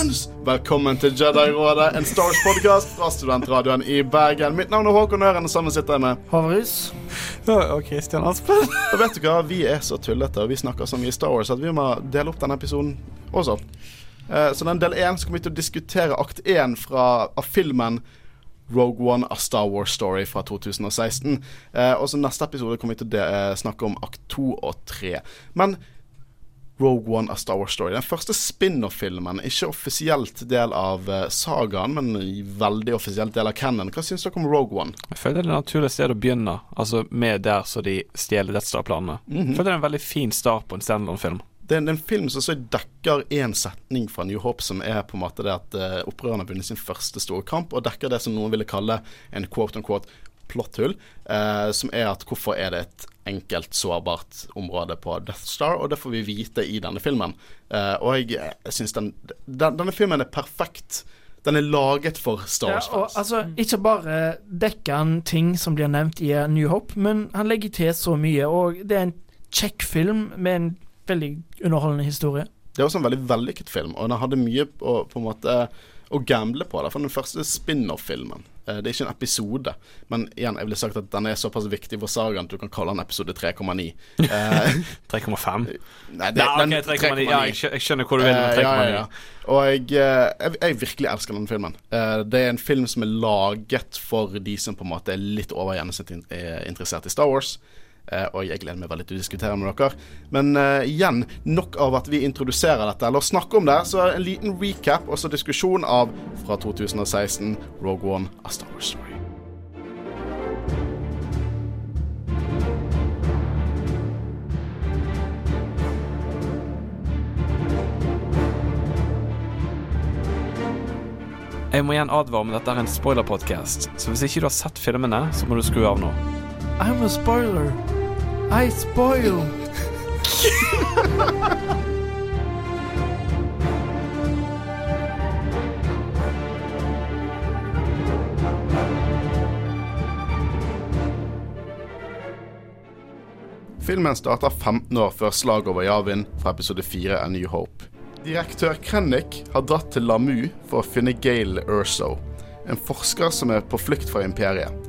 Deceptions! Velkommen til Jedi-rådet, en Star Wars-podkast fra studentradioen i Bergen. Mitt navn er Håkon Øren, og sammen sitter jeg med Havrus. Og Christian Aspen. Og vet du hva, vi er så tullete, og vi snakker så mye Star Wars at vi må dele opp denne episoden også. Eh, Så den del én kommer vi til å diskutere akt én av filmen Rogue One, A Star Wars Story fra 2016. Eh, og så neste episode kommer vi til å eh, snakke om akt to og tre. Men Rogue One, A Star Wars Story. Den første spin-off-filmen. Ikke offisielt del av eh, sagaen, men veldig offisielt del av canon. Hva syns dere om Rogue One? Jeg føler det er et naturlig sted å begynne, altså med der så de stjeler Death Star-planene. Jeg føler det er en veldig fin start på en standalone-film. Det er en, en film som så dekker én setning fra New Hope, som er på en måte det at uh, opprørerne har vunnet sin første store kamp, og dekker det som noen ville kalle en quote on quote plotthull, eh, som er at hvorfor er det et enkelt, sårbart område på Death Star, og det får vi vite i denne filmen. Eh, og jeg, jeg syns den, den, denne filmen er perfekt. Den er laget for Star Wars. Ja, og altså, ikke bare dekker han ting som blir nevnt i New Hope, men han legger til så mye, og det er en kjekk film med en veldig underholdende historie. Det er også en veldig vellykket film, og den hadde mye å, på en måte å gamble på. det For den første spin-off-filmen. Eh, Det er ikke en episode, men igjen, jeg ville sagt at den er såpass viktig for sagaen at du kan kalle den episode 3,9. Eh, 3,5? Nei, det, Nei, ok, 3,9. Ja, jeg skjønner hvor du vil med 3,9. ja, 3,9. ja, ja. Og jeg, eh, jeg, jeg virkelig elsker den filmen. Eh, Det er en film som er laget for de som på en måte er litt over gjennomsnittet in- interessert i Star Wars. Eh, og jeg gleder meg veldig til å diskutere med dere. Men uh, igjen, nok av at vi introduserer dette, eller snakker om det. Så en liten recap, og så diskusjon av fra 2016, Rogue One, A Star Wars Story. Jeg må igjen advare om dette er en spoiler-podkast, så hvis ikke du har sett filmene, så må du skru av nå. I'm a spoiler. I spoil. Filmen starter 15 år før slaget over Yavin fra episode 4 av New Hope. Direktør Krennic har dratt til Lamu for å finne Gail Urso, en forsker som er på flukt fra imperiet.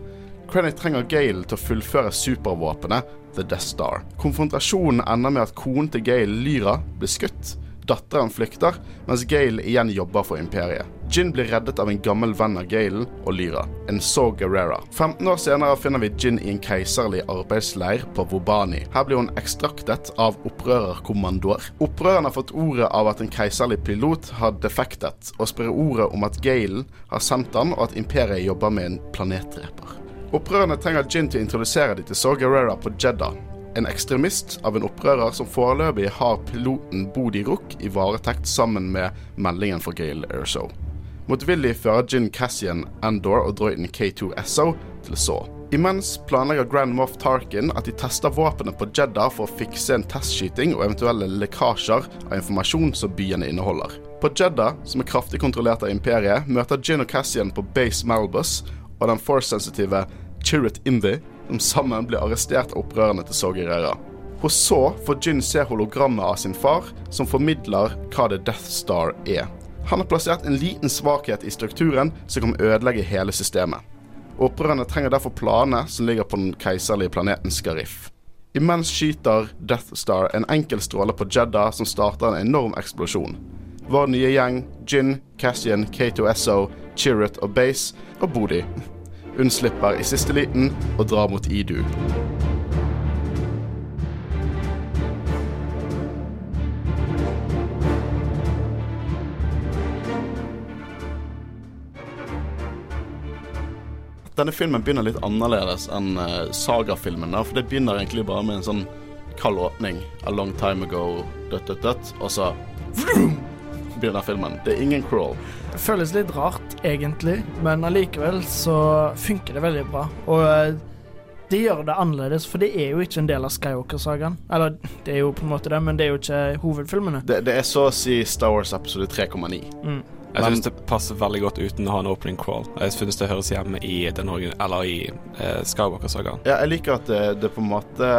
Krennic trenger Gale til å fullføre supervåpenet The Death Star. Konfrontasjonen ender med at konen til Gale, Lyra, blir skutt. Datteren flykter, mens Gale igjen jobber for imperiet. Gin blir reddet av en gammel venn av Gale og Lyra, en Saw Gerrera. 15 år senere finner vi Gin i en keiserlig arbeidsleir på Wobani. Her blir hun ekstraktet av opprørerkommandoer. Opprørerne har fått ordet av at en keiserlig pilot har defektet, og sprer ordet om at Gale har sendt han, og at imperiet jobber med en planetdreper. Opprørerne trenger Jin til å introdusere dem til Saw Gerrera på Jeddah. En ekstremist av en opprører som foreløpig har piloten Bodi Rook i varetekt sammen med meldingen fra Gale Airshow. Motvillig fører Jin Cassian Andor og droiden K2 SO til Saw. Imens planlegger Grand Moff Tarkin at de tester våpenet på Jeddah for å fikse en testskyting og eventuelle lekkasjer av informasjon som byene inneholder. På Jeddah, som er kraftig kontrollert av imperiet, møter Jin og Cassian på Base Malbus og den force-sensitive Chirrut Imvi, som sammen blir arrestert av opprørerne til Sogerera. Hos så får Jin se hologrammet av sin far, som formidler hva The Death Star er. Han har plassert en liten svakhet i strukturen som kan ødelegge hele systemet. Opprørerne trenger derfor planene som ligger på den keiserlige planeten Skarif. Imens skyter Death Star en enkel stråle på Jeddah som starter en enorm eksplosjon. Vår nye gjeng, Jin, Cassian, K2SO, Chirrut og Base, og Bodhi, unnslipper i siste liten og drar mot Idu. Denne filmen begynner litt annerledes enn uh, sagafilmen. For det begynner egentlig bare med en sånn kald åpning. A long time ago, dødt, dødt, dødt. Og så vroom, begynner filmen. Det er ingen crawl. Det føles litt rart, egentlig, men allikevel så funker det veldig bra. Og eh, de gjør det annerledes, for det er jo ikke en del av Skywalker-sagaen. Eller, det er jo på en måte det, men det er jo ikke hovedfilmene. Det, det er så å si Star Wars episode 3,9. Mm. Jeg synes det passer veldig godt uten å ha en opening crawl. Jeg synes det høres hjemme i den eller i eh, Skywalker-sagaen. Ja, jeg liker at det, det på en måte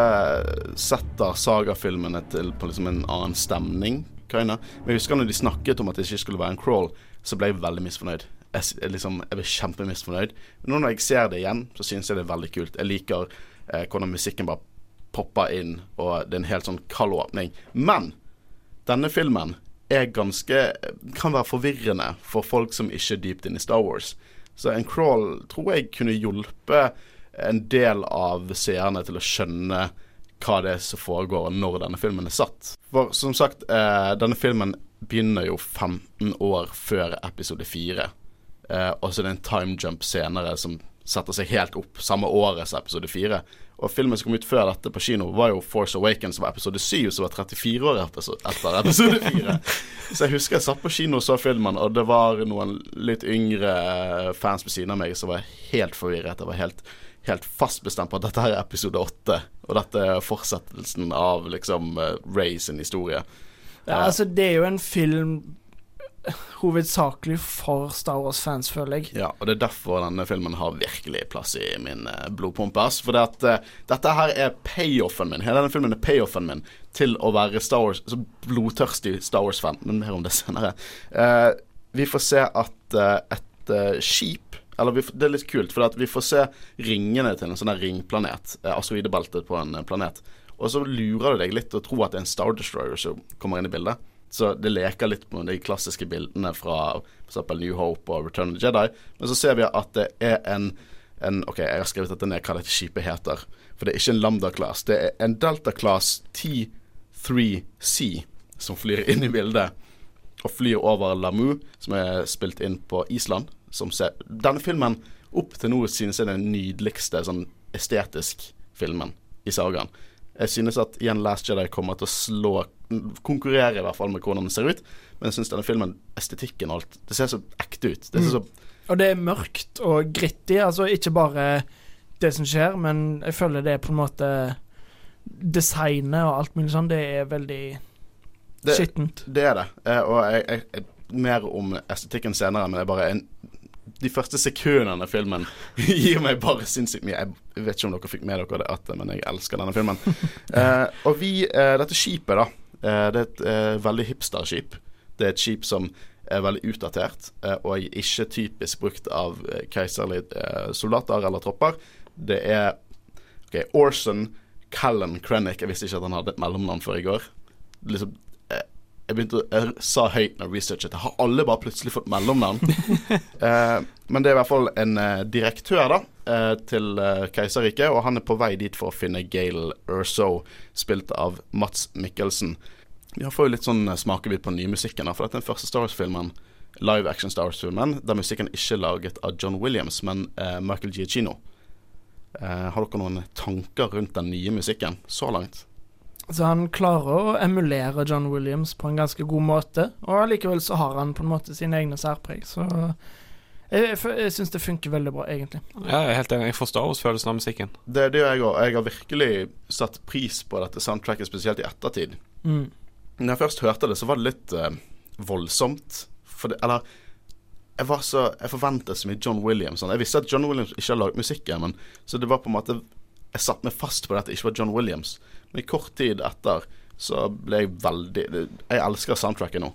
setter sagafilmene til på liksom en annen stemning, kaiene. Men jeg husker når de snakket om at det ikke skulle være en crawl, så ble jeg veldig misfornøyd. Jeg, liksom, jeg ble kjempemisfornøyd. Nå når jeg ser det igjen, så syns jeg det er veldig kult. Jeg liker eh, hvordan musikken bare popper inn, og det er en helt sånn kald åpning. Men denne filmen er ganske kan være forvirrende for folk som ikke er dypt inn i Star Wars. Så en crawl tror jeg kunne hjulpet en del av seerne til å skjønne hva det er som foregår når denne filmen er satt. For som sagt, eh, denne filmen begynner jo 15 år før episode 4. Eh, og så er det en time jump senere som setter seg helt opp samme året som episode 4. Og filmen som kom ut før dette på kino, var jo Force Awakens, som var episode 7, som var 34 år etter, etter episode 4. så jeg husker jeg satt på kino og så filmen, og det var noen litt yngre eh, fans ved siden av meg som var helt forvirret. Jeg var helt, helt fast bestemt på at dette her er episode 8, og dette er fortsettelsen av liksom uh, Ray sin historie. Ja, altså, det er jo en film hovedsakelig for Star Wars-fans, føler jeg. Ja, og det er derfor denne filmen har virkelig plass i min uh, blodpumpe. For det at, uh, dette her er payoffen min. Hele denne filmen er payoffen min til å være Star Wars, så blodtørstig Star Wars-fan. Men mer om det senere. Uh, vi får se at uh, et eh, skip eller vi, Det er litt kult, for vi får se ringene til en sånn ringplanet. Asteroidebeltet på en eh, planet. Og så lurer det deg litt og å tro at det er en Star Destroyer som kommer inn i bildet. Så det leker litt med de klassiske bildene fra f.eks. New Hope og Return of the Jedi. Men så ser vi at det er en, en Ok, jeg har skrevet dette ned hva dette skipet heter. For det er ikke en Lambda-class. Det er en Delta-class T3C som flyr inn i bildet. Og flyr over Lamu, som er spilt inn på Island. Ser, denne filmen opp til nå synes jeg er den nydeligste sånn estetisk filmen i sagaen. Jeg synes at igjen Last Jedi kommer til å slå Konkurrere i hvert fall med hvordan den ser ut. Men jeg synes denne filmen, estetikken og alt, det ser så ekte ut. Det ser så Og det er mørkt og gritty, altså ikke bare det som skjer, men jeg føler det er på en måte Designet og alt mulig sånn, det er veldig skittent. Det er det. Eh, og jeg, jeg, jeg, mer om estetikken senere, men det er bare en de første sekundene av filmen gir meg bare sinnssykt mye. Jeg vet ikke om dere fikk med dere det, at, men jeg elsker denne filmen. uh, og vi, uh, dette skipet, da. Uh, det er et veldig hipsterskip. Det er et skip som er veldig utdatert, og ikke typisk brukt av keiserlige soldater eller tropper. Det er ok, Orson Callan Krennic. Jeg visste ikke at han hadde et mellomnavn før i går. Liksom, jeg begynte jeg sa høyt når jeg researchet Har alle bare plutselig fått mellomnavn? eh, men det er i hvert fall en eh, direktør da eh, til eh, Keiserriket, og han er på vei dit for å finne Gail Erso, spilt av Mats Mikkelsen. Vi får jo litt sånn eh, smakebit på den nye musikken, da, for dette er den første Star Wars-filmen live action Star Wars-filmen der musikken ikke er laget av John Williams, men eh, Michael Giacchino. Eh, har dere noen tanker rundt den nye musikken så langt? Så han klarer å emulere John Williams på en ganske god måte, og allikevel så har han på en måte sine egne særpreg, så jeg, jeg, syns det funker veldig bra, egentlig. Ja, jeg er helt enig. Jeg forstår Star Wars-følelsen av musikken. Det, det gjør jeg òg. Jeg har virkelig satt pris på dette soundtracket, spesielt i ettertid. Mm. Når jeg først hørte det, så var det litt uh, voldsomt. For det, eller jeg var så Jeg forventet så mye John Williams. Sånn. Jeg visste at John Williams ikke har laget musikken, men så det var på en måte Jeg satte meg fast på at det ikke var John Williams. Men i kort tid etter så ble jeg veldig Jeg elsker soundtracket nå.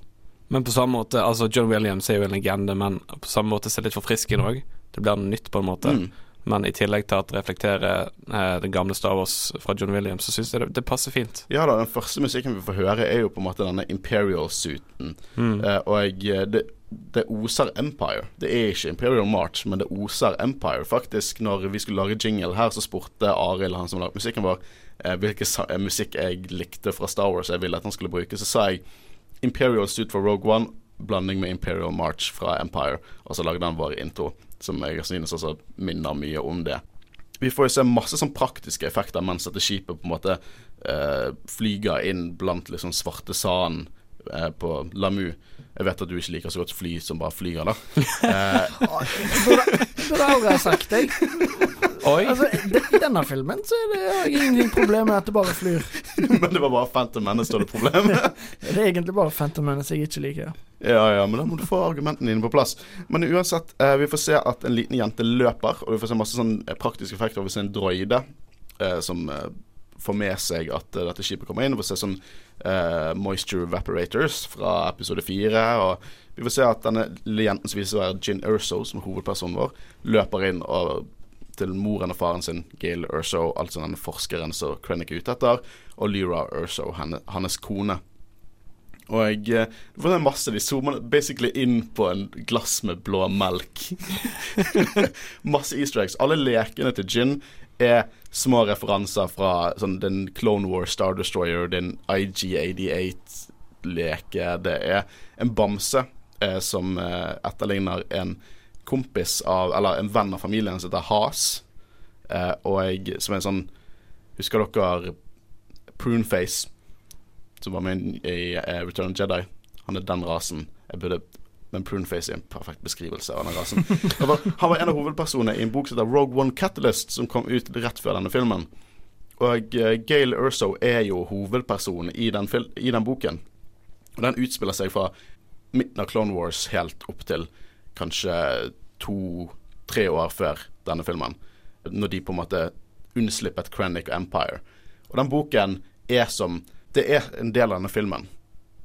Men på samme måte, altså John Williams er jo en legende, men på samme måte så er det litt forfriskende òg. Det blir noe nytt, på en måte. Mm. Men i tillegg til at det reflekterer eh, den gamle Star Wars fra John Williams, så syns jeg det, det passer fint. Ja da, den første musikken vi får høre, er jo på en måte denne Imperial-suiten. Mm. Eh, og jeg, det, det oser Empire. Det er ikke Imperial March, men det oser Empire. Faktisk, når vi skulle lage jingle her, så spurte Arild, han som lagde musikken vår, eh, hvilken eh, musikk jeg likte fra Star Wars jeg ville at han skulle bruke. Så sa jeg Imperial Suit for Rogue One, blanding med Imperial March fra Empire. Og så lagde han vår intro, som jeg synes også minner mye om det. Vi får jo se masse sånn praktiske effekter mens dette skipet på en måte eh, flyger inn blant liksom svarte sand eh, på Lamu. Jeg vet at du ikke liker så godt fly som bare flyr, da. Eh, Det har jeg sagt, jeg. Oi! Altså, de, I denne filmen så er det ingenting problem med at det bare flyr. men det var bare Phantom Menace som var det problemet. Det er egentlig bare Phantom Menace jeg ikke liker. ja, ja, men da må du få argumentene dine på plass. Men uansett, eh, vi får se at en liten jente løper, og vi får se masse sånn eh, praktiske effekter. Vi får se en droide eh, som eh, får med seg at uh, dette skipet kommer inn. Vi får se sånn uh, moisture evaporators fra episode fire. Og vi får se at denne jenten som viser å være Gin Urso, som er hovedpersonen vår, løper inn og til moren og faren sin, Gail Urso, altså denne forskeren som Krennic er ute etter, og Lyra Urso, henne, hans kone. Og jeg, det var masse De zoomer basically inn på en glass med blå melk. masse easter eggs. Alle lekene til Gin er små referanser fra sånn, den Clone War Star Destroyer, den IG88-leke. Det er en bamse eh, som eh, etterligner en kompis av Eller en venn av familien som heter Has. Eh, og som er en sånn Husker dere Pruneface? som var med i uh, Return of Jedi. Han er den rasen. Jeg burde Men Pruneface er en perfekt beskrivelse av den rasen. Han var en av hovedpersonene i en bok som heter Rogue One Catalyst, som kom ut rett før denne filmen. Og uh, Gail Urso er jo hovedpersonen i i den boken. Og den utspiller seg fra midten av Clone Wars helt opp til kanskje to-tre år før denne filmen. Når de på en måte unnslippet Krennic og Empire. Og den boken er som det er en del av denne filmen.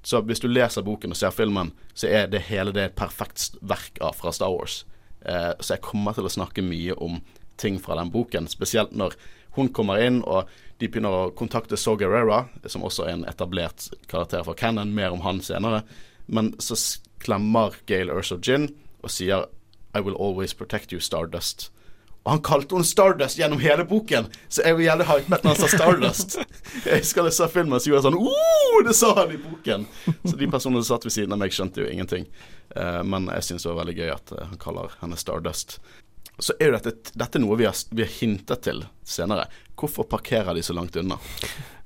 Så hvis du leser boken og ser filmen, så er det hele det et perfekt verk av fra Star Wars. Eh, så jeg kommer til å snakke mye om ting fra den boken, spesielt når hun kommer inn og de begynner å kontakte Saw Gerrera, som også er en etablert karakter fra Cannon, mer om han senere. Men så klemmer Gail Urso Gin og sier I will always protect you, Stardust. Og han kalte henne Stardust gjennom hele boken, så jeg var jævlig hypet når han sa Stardust. Jeg husker jeg så filmen, så gjorde jeg sånn oh, Det sa han i boken! Så de personene som satt ved siden av meg, skjønte jo ingenting. Uh, men jeg syns det var veldig gøy at uh, han kaller henne Stardust. Så er jo dette, dette er noe vi har, vi har, hintet til senere. Hvorfor parkerer de så langt unna?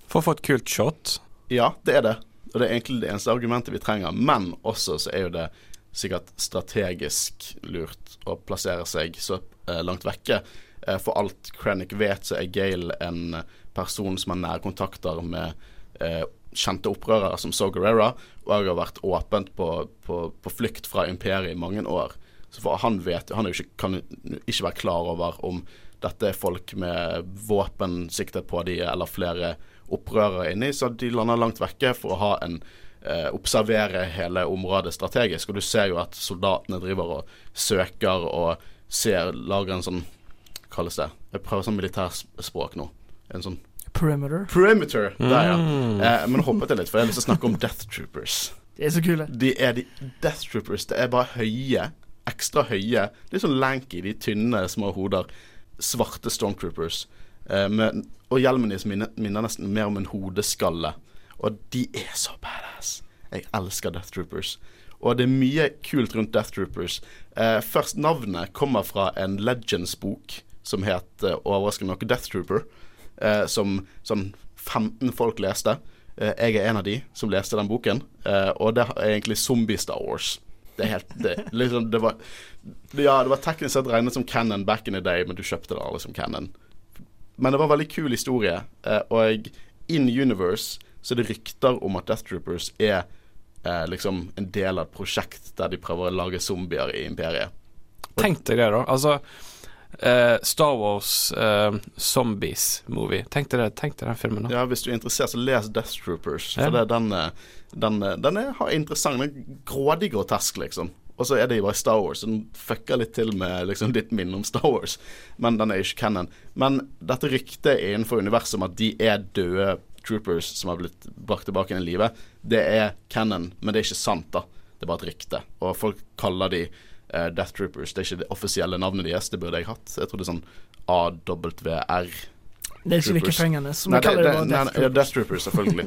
For å få et kult shot. Ja, det er det. Og det er egentlig det eneste argumentet vi trenger. Men også så er jo det sikkert strategisk lurt å plassere seg så eh, langt vekke. Eh, for alt Krennic vet, så er Gale en person som har nære kontakter med eh, kjente opprørere som So Guerrera, og har vært åpent på, på, på, flukt fra imperiet i mange år. Så for han vet Han ikke, kan ikke være klar over om dette er folk med våpen siktet på de, eller flere opprørere inni, så de lander langt vekke for å ha en eh, observere hele området strategisk. Og du ser jo at soldatene driver og søker og ser, lager en sånn kalles det? Jeg prøver sånn militærspråk nå. En sånn Perimeter. Perimeter, der, ja. Mm. Eh, men hoppet jeg litt, for jeg har lyst til å snakke om Death Troopers. De er så kule. De er de Death Troopers. Det er bare høye. Ekstra høye. De er sånn lanky, de tynne, små hoder. Svarte Stormtroopers. Eh, med, og hjelmen deres minner, minner nesten mer om en hodeskalle. Og de er så badass. Jeg elsker Death Troopers. Og det er mye kult rundt Death Troopers. Eh, først navnet kommer fra en Legends-bok som het eh, overraskende nok Death Trooper, eh, som sånn 15 folk leste. Eh, jeg er en av de som leste den boken, eh, og det er egentlig Zombie-Star Wars. Det er helt det, liksom, det var Ja, det var teknisk sett regnet som canon back in the day, men du kjøpte det alle som canon. Men det var en veldig kul historie, eh, og in universe så det rykter om at Death Troopers er eh, liksom en del av et prosjekt der de prøver å lage zombier i imperiet. Tenk deg det, da. Altså Uh, Star Wars uh, Zombies-movie. Tenk deg den filmen. da Ja, Hvis du er interessert, så les Death Troopers. For det, den, eh, den, den er, har interessant Den er grådig grotesk, liksom. Og så er det bare Star Wars, den fucker litt til med liksom, ditt minne om Star Wars. Men den er ikke canon. Men dette ryktet innenfor universet om at de er døde troopers som har blitt brakt tilbake inn i livet, det er canon, men det er ikke sant, da. Det er bare et rykte. Og folk kaller de uh, Death Troopers. Det er ikke det offisielle navnet deres, det burde jeg hatt. Jeg tror det er sånn AWR. Det er ikke like fengende som vi kaller det, bare Death Troopers. Ja, Death Troopers, selvfølgelig.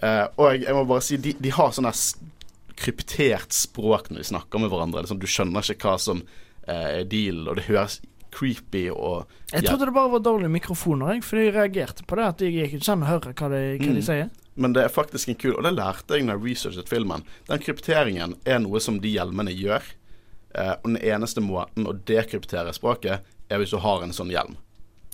uh, og jeg, jeg, må bare si, de, de har sånn kryptert språk når de snakker med hverandre. Liksom, du skjønner ikke hva som uh, er deal, og det høres creepy og Jeg trodde det bare var dårlige mikrofoner, jeg, for jeg reagerte på det. At jeg ikke kan høre hva, de, hva mm. de sier. Men det er faktisk en kul Og det lærte jeg når jeg researchet filmen. Den krypteringen er noe som de hjelmene gjør. Eh, og den eneste måten å dekryptere språket er hvis du har en sånn hjelm.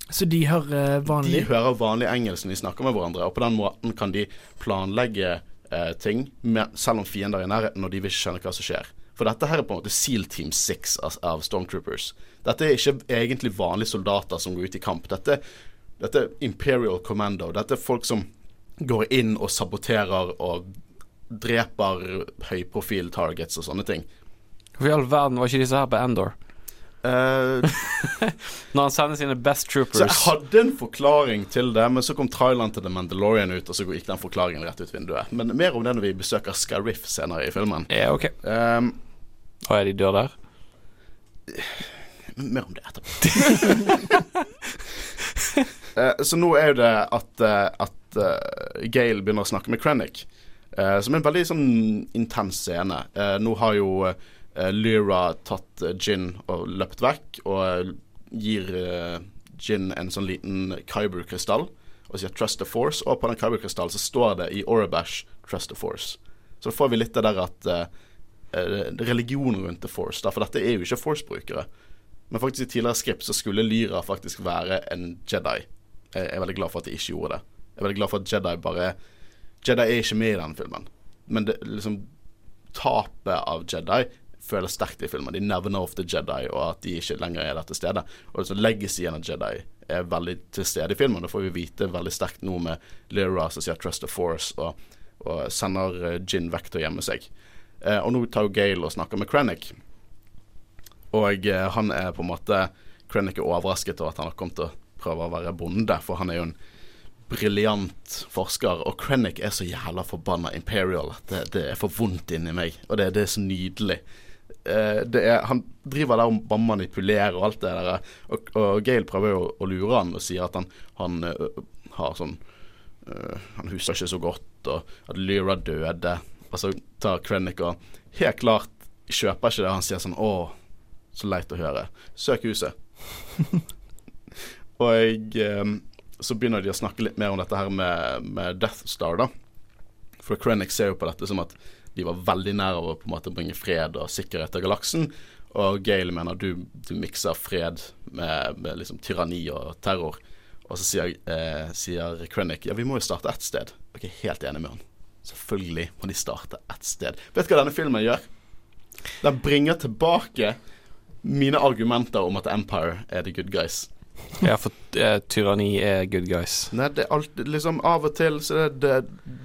Så de hører vanlig? De hører vanlig engelsk når de snakker med hverandre. Og på den måten kan de planlegge eh, ting med, selv om fiender er i nærheten, og de vil ikke skjønne hva som skjer. For dette her er på en måte Seal Team 6 av, av Stormtroopers. Dette er ikke egentlig vanlige soldater som går ut i kamp. Dette Dette er Imperial Commando. Dette er folk som går inn og saboterer og dreper høyprofil targets og sånne ting. Hvorfor i all verden var ikke disse her på Endor? Uh, Når han sender sine best troopers. så jeg hadde en forklaring til det, men så kom traileren til The Mandalorian ut, og så gikk den forklaringen rett ut vinduet. Men mer om det når vi besøker Scarif senere i filmen. Ja, ok. Um, Og er de dør der? mer om det etterpå. Eh, så nå er jo det at, eh, at eh, Gale begynner å snakke med Krennic, som er en veldig sånn intens scene. Nå har jo Lyra tatt Jin og løpt vekk, og gir Jin en sånn liten Kyber-krystall og sier 'trust the force', og på den Kyber-krystallen så står det i Orabash 'trust the force'. Så da får vi litt det der at eh, eh, religion rundt The Force, da, for dette er jo ikke Force-brukere. Men faktisk i tidligere skript så skulle Lyra faktisk være en Jedi. Jeg er veldig glad for at de ikke gjorde det. Jeg er veldig glad for at Jedi bare Jedi er ikke med i den filmen. Men det, liksom tapet av Jedi føles sterkt i filmen. De nevner ofte Jedi, og at de ikke lenger er der til stede. Og liksom legacyen av Jedi er veldig til stede i filmen. Det får vi vite veldig sterkt nå med Lyra som sier 'trust the force', og, og sender Gin Vector vekk til å gjemme seg. Eh, og nå tar jo Gale og snakker med Krennic. Og eh, han er på en måte Krennic er overrasket over at han har kommet til å prøve å være bonde, for han er jo en briljant forsker. Og Krennic er så jævla forbanna Imperial at det, det er for vondt inni meg. Og det, det er så nydelig. Eh, er, han driver der og bare manipulerer og alt det der. Og, og Gale prøver jo å lure han og sier at han, han ø, har sånn ø, Han husker ikke så godt, og at Lyra døde. Og så tar Krennic og helt klart kjøper ikke det. Han sier sånn Å, så leit å høre. Søk huset. og jeg, eh, så begynner de å snakke litt mer om dette her med, med Death Star, da. For Krennic ser jo på dette som at de var veldig nær å på en måte bringe fred og sikkerhet til galaksen. Og Gale mener du, du mikser fred med, med liksom tyranni og terror. Og så sier, eh, sier Krennic ja, vi må jo starte ett sted. Ok, helt enig med han. Selvfølgelig må de starte ett sted. Vet du hva denne filmen gjør? Den bringer tilbake mine argumenter om at Empire er the good guys. Ja, for uh, tyranni er good guys. Nei, det er alltid liksom Av og til så er det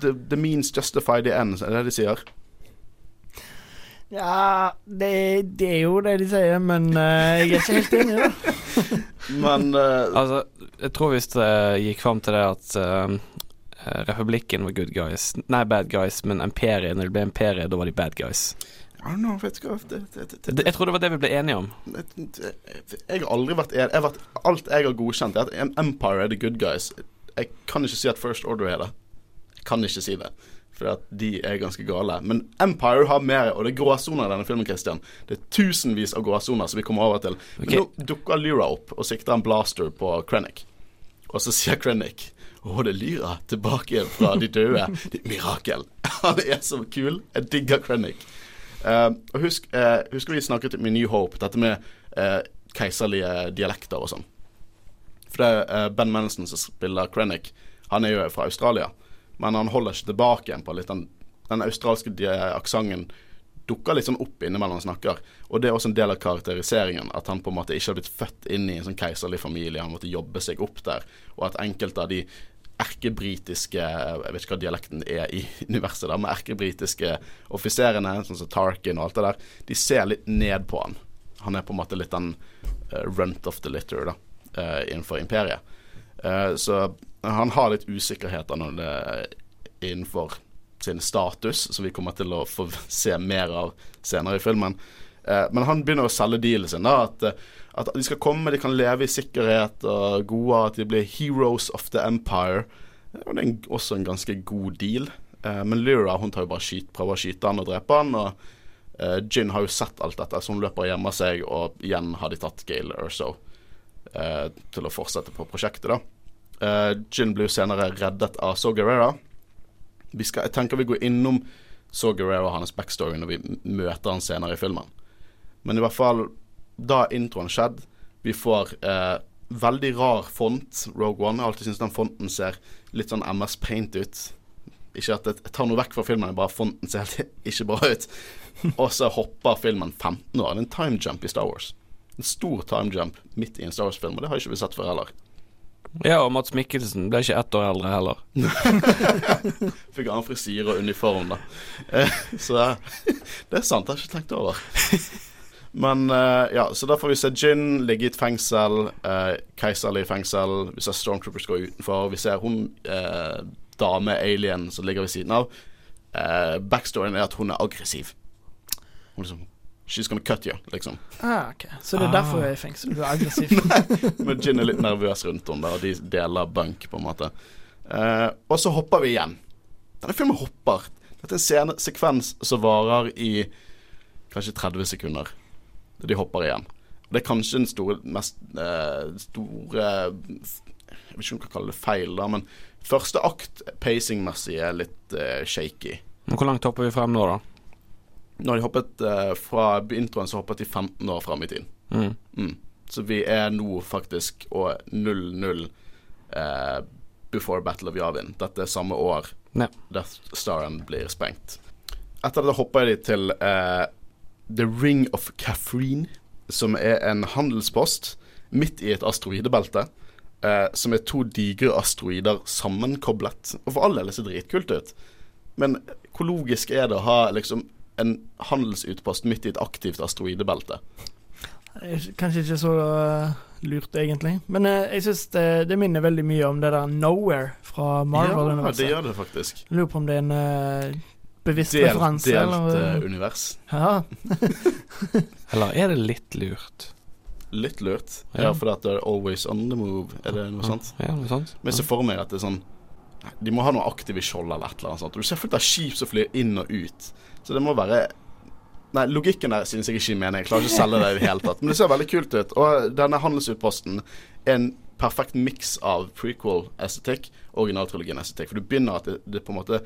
the, the means justify the end, er det de sier. Ja, det, det er jo det de sier, men uh, jeg er ikke helt enig, da. Men uh, Altså, jeg tror hvis det gikk fram til det at republikken var good guys Nei, bad guys, men imperiet, når det ble imperiet, da var de bad guys. Know, vet du hva det, det, det, Det, jeg tror det var det vi ble enige om. Jeg har aldri vært enig. Jeg har vært, alt jeg har godkjent, er at Empire er the good guys. Jeg kan ikke si at First Order er det. Jeg kan ikke si det. For at de er ganske gale. Men Empire har mer, og det er gråsoner i denne filmen, Christian. Det er tusenvis av gråsoner som vi kommer over til. Men nå dukker Lyra opp og sikter en blaster på Krennic. Og så sier Krennic å, det Lyra tilbake igjen fra de døde. Det er mirakel. Han er så kul. Jeg digger Krennic. Uh, og husk, uh, husker vi snakket med New Hope, dette med uh, keiserlige dialekter og sånn. For det er Ben Mendelsohn som spiller Krennic, han er jo fra Australia. Men han holder ikke tilbake på litt den, den australske aksenten dukker litt sånn opp innimellom han snakker. Og det er også en del av karakteriseringen. At han på en måte ikke har blitt født inn i en sånn keiserlig familie. Han måtte jobbe seg opp der. Og at enkelte av de erkebritiske Jeg vet ikke hva dialekten er i universet, da, men erkebritiske offiserene, sånn som Tarkin og alt det der, de ser litt ned på han. Han er på en måte litt den uh, runt of the litter da, uh, innenfor imperiet. Uh, så han har litt usikkerheter når det innenfor sin status, som vi kommer til å få se mer av senere i filmen. Men han begynner å selge dealen sin. da, at, at de skal komme, de kan leve i sikkerhet og gode, at de blir heroes of the empire. Og det er også en ganske god deal. Eh, men Lyra hun tar jo bare skyt, prøver å skyte han og drepe han. Og eh, Jin har jo sett alt dette, så hun løper og gjemmer seg, og igjen har de tatt Gale Erso eh, til å fortsette på prosjektet. da. Eh, blir jo senere reddet av Saw Gerrera. Vi skal, jeg tenker vi går innom Saw Gerrera og hans backstory når vi møter han senere i filmen. Men i hvert fall, da er introen skjedd, vi får eh, veldig rar font, Rogue One. Jeg har alltid syntes den fonten ser litt sånn MS Paint ut. Ikke at jeg tar noe vekk fra filmen, bare fonten ser helt ikke bra ut. Og så hopper filmen 15 år. Det er en time jump i Star Wars. En stor time jump midt i en Star Wars-film, og det har ikke vi sett før heller. Ja, og Mats Mikkelsen ble ikke ett år eldre heller. Fikk annen frisyre og uniform, da. Eh, så det er sant, jeg har ikke tenkt over. Men eh, ja, så da får vi se Gin ligge i et fengsel, eh, keiserlig fengsel. Vi ser Stormtroopers gå utenfor. Vi ser hun eh, dame-alien som ligger ved siden av. Eh, backstoryen er at hun er aggressiv. Hun liksom She's gonna cut you, liksom. Ah, ok. Så det er Ah. derfor hun er i fengsel. Du er aggressiv. Men Gin er litt nervøs rundt henne, og de deler bunk, på en måte. Eh, og så hopper vi igjen. Denne filmen hopper. Dette er en sekvens som varer i kanskje 30 sekunder. De hopper igjen. Og det er kanskje den store, mest eh, store Jeg vet ikke om jeg kan kalle det feil, da, men første akt pacing-messig er litt eh, shaky. Men hvor langt hopper vi frem nå, da? Når de hoppet eh, fra introen, så hoppet de 15 år frem i tiden. Mm. Mm. Så vi er nå faktisk og 0-0 eh, before Battle of Yavin. Dette er samme år Ja. Death Staren blir sprengt. Etter det hopper de til eh, The Ring of Catherine, som er en handelspost midt i et asteroidebelte. Eh, som er to digre asteroider sammenkoblet. Og for all del ser dritkult ut. Men hvor logisk er det å ha liksom en handelsutpost midt i et aktivt asteroidebelte? Er Kanskje ikke så uh, lurt, egentlig. Men eh, jeg syns det, det minner veldig mye om det der Nowhere fra Marvel Ja, det gjør det faktisk. Jeg lurer på om det er en uh, bevisst Delt, referanse. delt eller, eh, univers. ja. Eller er det litt lurt? Litt lurt. Ja. Ja, for det er always on the move. Er det noe sånt? Ja, noe sånt. Men jeg ser for meg at det er sånn De må ha noe aktive skjold eller et eller annet sånt. Du ser fullt av skip som flyr inn og ut. Så det må være Nei, logikken der synes jeg ikke mener. Jeg klarer ikke å selge det i det hele tatt. Men det ser veldig kult ut. Og denne handelsutposten er en perfekt miks av prequel-estetikk og originaltrilogien-estetikk. For du begynner at det, det på en måte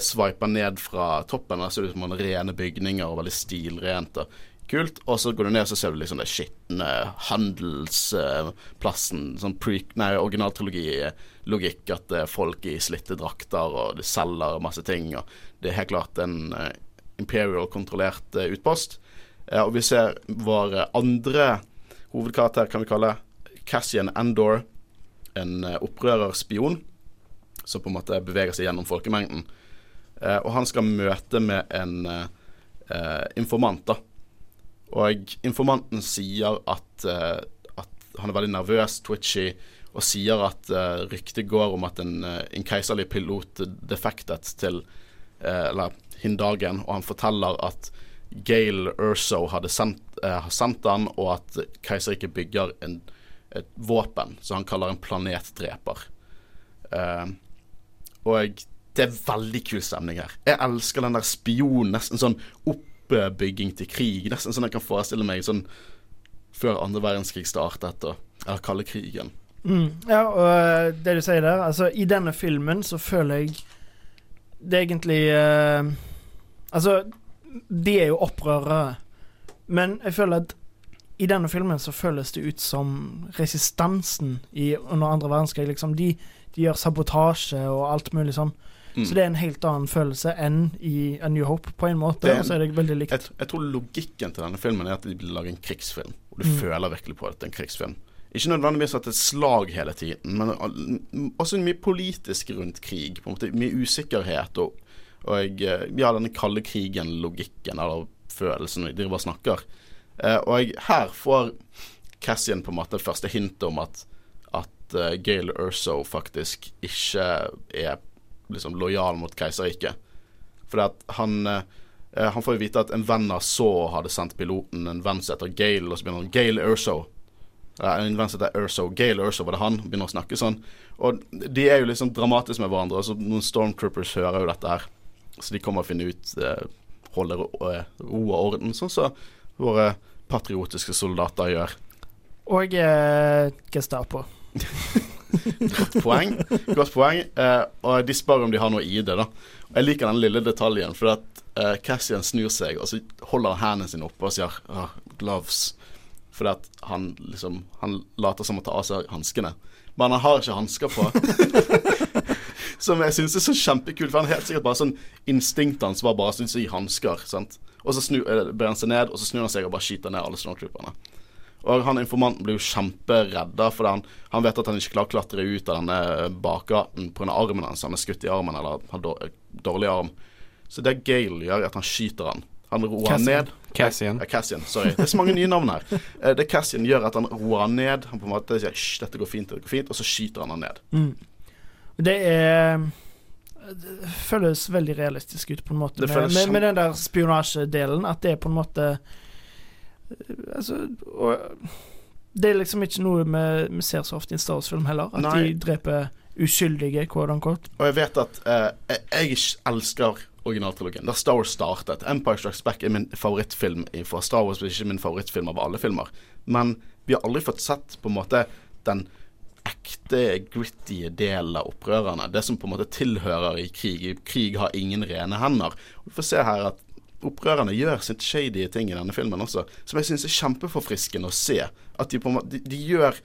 sveiper ned fra toppen. Der ser det ut som noen rene bygninger og veldig stilrent. og Kult. Og så går du ned, så ser du liksom det skitne handelsplassen. sånn pre, nei, originaltrilogi-logikk. At det er folk i slitte drakter, og de selger masse ting. Og det er helt klart en eh, Imperial-kontrollert eh, utpost. Eh, og vi ser vår eh, andre hovedkarakter, kan vi kalle Cassian Andor. En eh, opprørerspion som på en måte beveger seg gjennom folkemengden. Eh, og han skal møte med en eh, informant, da. Og informanten sier at, eh, at han er veldig nervøs, twitchy, og sier at ryktet går om at en, en keiserlig pilot defektet til Eller Hindagen, og han forteller at Gale Urso hadde sendt, eh, sendt han, og at keiserriket bygger en, et våpen som han kaller en planetdreper. Eh, og det er veldig kul stemning her. Jeg elsker den der spion, nesten sånn oppbygging til krig. Nesten sånn jeg kan forestille meg sånn før andre verdenskrig startet, og, eller kalde krigen. Mm. ja, og eh, det du sier der Altså, i denne filmen så føler jeg det er egentlig eh, Altså, de er jo opprørere, men jeg føler at i denne filmen så føles det ut som resistansen i, under andre verdenskrig. Liksom. De, de gjør sabotasje og alt mulig sånn. Mm. Så det er en helt annen følelse enn i A New Hope, på en måte. Det så er det veldig likt. Jeg, jeg tror logikken til denne filmen er at de vil lage en krigsfilm. Og du Mm. føler virkelig på at det er en krigsfilm. Ikke nødvendigvis at det er slag hele tiden, men også mye politisk rundt krig. På en måte Mye usikkerhet og, og eh, ja, denne kalde krigen-logikken eller følelsen de bare snakker. Eh, og jeg, her får Cassian på en måte første hintet om at, at uh, Gale Urso faktisk ikke er liksom lojal mot keiserriket. Fordi at han eh, Han får jo vite at en venn av Saw hadde sendt piloten en venn som heter Gale, og så begynner han Gale Urso. Eh, en venn som heter Urso. Gale Urso var det han. Begynner å snakke sånn. Og de er jo liksom dramatiske med hverandre. Altså, noen Stormtroopers hører jo dette her. Så de kommer og finner ut eh, Holder ro, eh, ro og orden, sånn som våre patriotiske soldater gjør. Og eh, Gestapo. Godt poeng. Godt poeng. Eh, og de spør om de har noe ID, da. Og jeg liker den lille detaljen, for at eh, Cassian snur seg, og så holder han hendene sine oppe og sier ah, 'gloves'. Fordi at han liksom Han later som å ta av seg hanskene. Men han har ikke hansker på. som jeg syns er så kjempekult, for han er helt sikkert bare sånn Instinktet hans var bare å gi i hansker. Og så snur, eh, bøyer han seg ned, og så snur han seg og bare skyter ned alle snowtrooperne. Og han informanten blir jo kjemperedda, for han, han vet at han ikke klarer å klatre ut av denne bakgaten pga. armen hans. Han er skutt i armen eller har dårlig arm. Så det Gale gjør, er at han skyter han. Han roer han Cassian. ned. Cassian. Ja, Cassian, sorry. Det er så mange nye navn her. Eh, Det Cassian gjør, at han roer han ned. Han på en måte sier 'hysj, dette går fint', dette går fint, og så skyter han han ned. Mm. Det er Det føles veldig realistisk ut, på en måte, med, med, med den der spionasjedelen. At det er på en måte Altså og, Det er liksom ikke noe vi, vi ser så ofte i en Star Wars-film heller. At Nei. de dreper uskyldige, quote unquote. Og jeg vet at eh, jeg, elsker originaltrilogien. Da Star Wars startet. Empire Strikes Back er min favorittfilm fra Star Wars, men ikke min favorittfilm av alle filmer. Men vi har aldri fått sett på en måte den ekte, gritty delen av opprørerne. Det som på en måte tilhører i krig. Krig har ingen rene hender. Og vi får se her at opprørerne gjør sitt shady ting i denne filmen også, som jeg syns er kjempeforfriskende å se. At de måte de, de gjør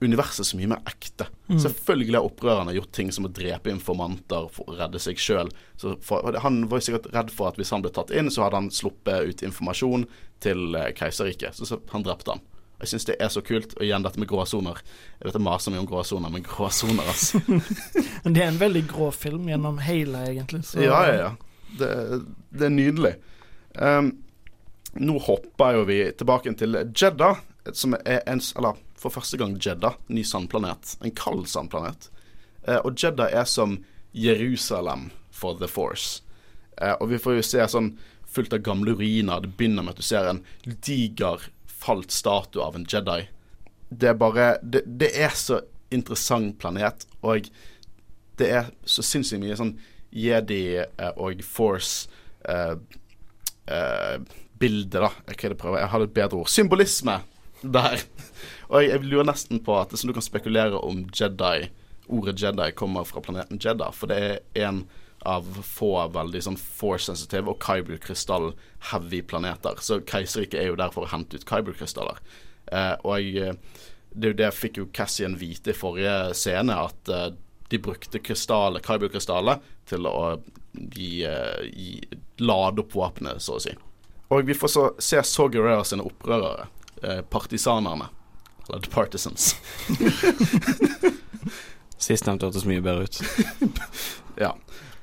universet så mye mer ekte. Selvfølgelig har opprørerne gjort ting som å drepe informanter for å redde seg sjøl. Han var jo sikkert redd for at hvis han ble tatt inn, så hadde han sluppet ut informasjon til eh, keiserriket. Så, så han drepte han. Jeg syns det er så kult. Og igjen dette med gråsoner. Jeg vet jeg maser mye om gråsoner, men gråsoner, altså. Men det er en veldig grå film gjennom hele, egentlig. Så, Ja, ja, ja. Det, det er nydelig. Um, nå hopper jo vi tilbake til Jeddah, som er en Eller for første gang Jeddah, ny sandplanet. En kald sandplanet. Uh, og Jeddah er som Jerusalem for The Force. Uh, og vi får jo se sånn fullt av gamle ruiner. Det begynner med at du ser en diger falt statue av en Jedi. Det er bare Det, det er så interessant planet, og det er så sinnssykt mye sånn jedi eh, og force eh, eh, bilde, da. Hva er det jeg prøver? Jeg har et bedre ord. Symbolisme der. Og jeg, jeg lurer nesten på at så du kan spekulere om Jedi ordet Jedi kommer fra planeten Jedda, for det er en av få veldig sånn force-sensitive og Kyber-krystall-heavy planeter. Så keiserriket er jo der for å hente ut Kyber-krystaller. Eh, og jeg, det er jo det fikk jo Cassian vite i forrige scene, at eh, de brukte krystaller, Kyber-krystallet til å gi, eh, gi, lade opp våpenet, så å si. Og vi får så se Saw Gerrera sine opprørere, eh, partisanerne. Eller The Partisans. Sistnevnte hørtes mye bedre ut. Ja.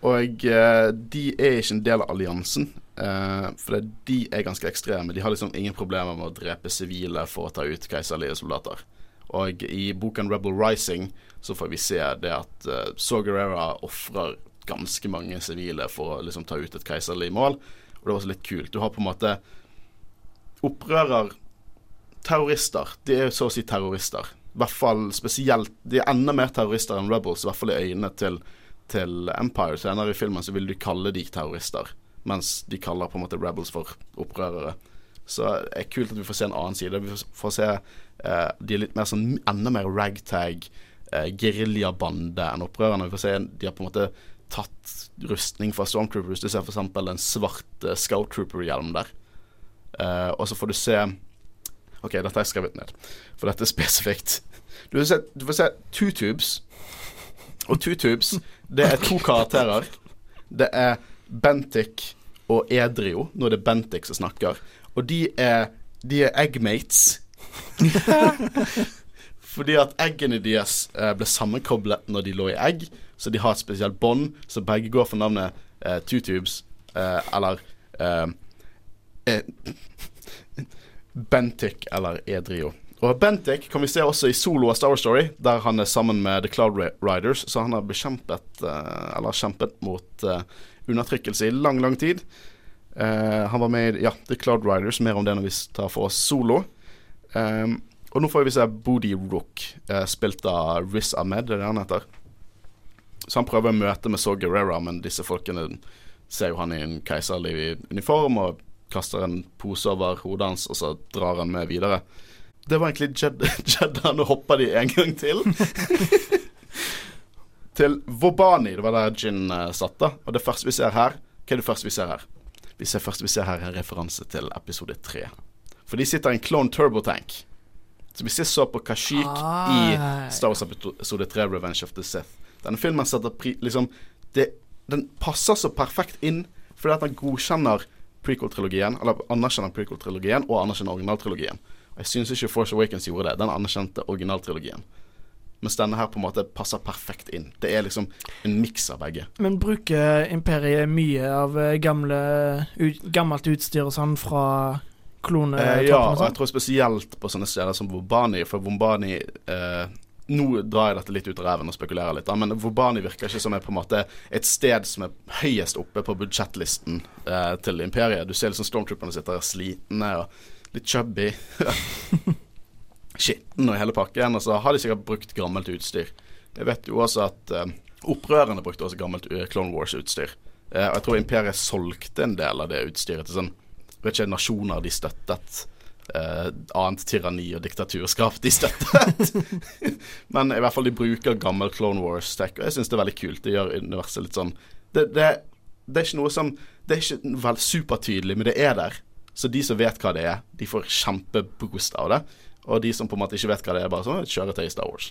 Og eh, de er ikke en del av alliansen. Eh, for de er ganske ekstreme. De har liksom ingen problemer med å drepe sivile for å ta ut keiserlige soldater. Og i boken Rebel Rising så får vi se det at uh, Saw Gerrera ofrer ganske mange sivile for å liksom ta ut et keiserlig mål. Og det var også litt kult. Du har på en måte opprører Terrorister. De er jo så å si terrorister. I hvert fall spesielt De er enda mer terrorister enn Rebels, i hvert fall i øynene til til Empire. Senere i filmen så vil du kalle de terrorister, mens de kaller på en måte Rebels for opprørere. Så det er kult at vi får se en annen side. Vi får se eh, de er litt mer sånn enda mer ragtag, eh, geriljabande enn opprørerne. Vi får se de har på en måte tatt rustning fra Stormtroopers. Du ser f.eks. en svart eh, Scout Trooper-hjelm der. Eh, og så får du se OK, dette har jeg skrevet ned, for dette er spesifikt. Du får se, du får se two tubes. Og Two Tubes, det er to karakterer. Det er Bentic og Edrio. Nå er det Bentic som snakker. Og de er, de er eggmates. Fordi at eggene deres eh, ble sammenkoblet når de lå i egg, så de har et spesielt bånd, så begge går for navnet eh, Two Tubes, eh, eller eh, eh, Bentic eller Edrio. Og Bentic kan vi se også i solo av Star Story, der han er sammen med The Cloud Riders. Så han har bekjempet eh, Eller kjempet mot undertrykkelse i lang, lang tid. Han var med i ja, The Cloud Riders, mer om det når vi tar for oss solo. Um, og nå får vi se Bodhi Rook, eh, spilt av Riz Ahmed, er det han heter. Så han prøver å møte med Saw Gerrera, men disse folkene ser jo han i en keiserlig uniform og kaster en pose over hodet hans, og så drar han med videre. Det var egentlig Jed Jeddah. Nå hopper de en gang til. til Vobani. Det var der Jin uh, satt, da. Og det første vi ser her Hva er det første vi ser her? Vi ser første vi ser her en referanse til episode tre. For de sitter i en clone turbotank. Så hvis jeg så på Kashik Ah. i Star Wars episode 3, Revenge of the Sith Denne filmen setter pri... Liksom det, Den passer så perfekt inn fordi at den godkjenner prequel-trilogien, eller anerkjenner prequel-trilogien og anerkjenner originaltrilogien. Jeg syns ikke Force Awakens gjorde det. Den anerkjente originaltrilogien. Mens denne her på en måte passer perfekt inn. Det er liksom en miks av begge. Men bruker Imperiet mye av eh, gamle, ut, gammelt utstyr og sånn fra klone... Eh, ja, og jeg tror spesielt på sånne steder som Vobani, for Vobani eh, Nå drar jeg dette litt ut av ræven og spekulerer litt, men Vobani virker ikke som er på en måte et sted som er høyest oppe på budsjettlisten eh, til Imperiet. Du ser liksom stormtrooperne sitter slitne og litt chubby. Skitten og hele pakken. Og så har de sikkert brukt gammelt utstyr. Jeg vet jo også at eh, opprørerne brukte også gammelt uh, Clone Wars-utstyr. Eh, og jeg tror Imperiet solgte en del av det utstyret til sånn vet ikke, nasjoner de støttet. Eh, annet tyranni og diktaturskap de støttet. Men i hvert fall de bruker gammel Clone Wars-tech, og jeg syns det er veldig kult. Det gjør universet litt sånn det, det, det, er ikke noe som Det er ikke vel supertydelig, men det er der. Så de som vet hva det er, de får kjempeboost av det. Og de som på en måte ikke vet hva det er, bare sånn kjører kjøretøy i Star Wars.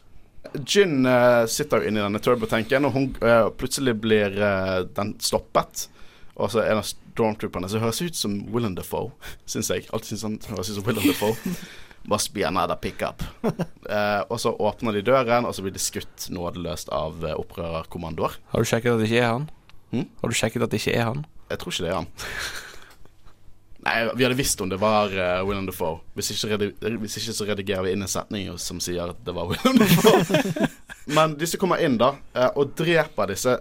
Gin uh, sitter jo inni denne turbotanken, og hun, uh, plutselig blir uh, den stoppet. Og så en av stormtrooperne som høres ut som Willem Defoe, syns jeg. Alltid syns han høres ut som Willem Defoe. Must be another pickup. Eh, og så åpner de døren, og så blir de skutt nådeløst av uh, opprørerkommandoer. Har du sjekket at det ikke er han? Hm? Har du sjekket at det ikke er han? Jeg tror ikke det er han. Nei, vi hadde visst om det var uh, Willem Defoe. Hvis ikke, hvis ikke, så redigerer vi inn en setning som sier at det var Willem Defoe. Men disse kommer inn, da, og dreper disse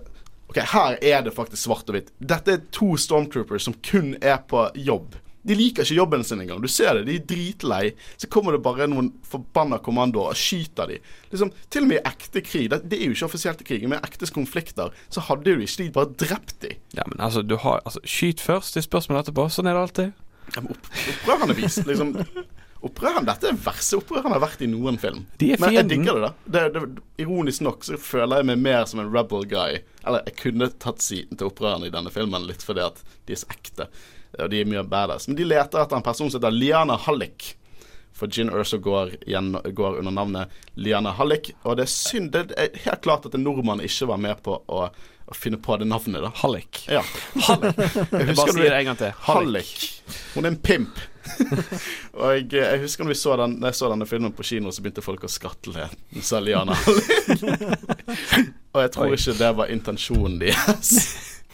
Ok, her er det faktisk svart og hvitt. Dette er to stormtroopers som kun er på jobb. De liker ikke jobben sin engang. Du ser det, de er dritlei. Så kommer det bare noen forbanna kommandoer og skyter de. Liksom, til og med i ekte krig, det, det, er jo ikke offisielt krig, men i ekte konflikter, så hadde jo ikke de bare drept de. Ja, men altså, du har altså, Skyt først, det er spørsmål etterpå. Sånn er det alltid. Ja, men opp, opprørende vis, liksom Opprøreren, Dette er verste opprøreren har vært i noen film. Men jeg digger det, da. Det, det, ironisk nok så føler jeg meg mer som en rebel guy. Eller jeg kunne tatt siden til opprørerne i denne filmen litt fordi at de er så ekte. Og de er mye badass. Men de leter etter en person som heter Liana Hallik. For Gin Urso går, går under navnet Liana Hallik. Og det er synd Det er helt klart at en nordmann ikke var med på å å finne på det navnet, da. Hallik. Ja. Hallik. Jeg bare sier det en gang til. Hallik. Hun er en pimp. og jeg, jeg, husker når så den, jeg så denne filmen på kino, så begynte folk å skatle. Sa Liana og jeg tror Oi. ikke det var intensjonen deres.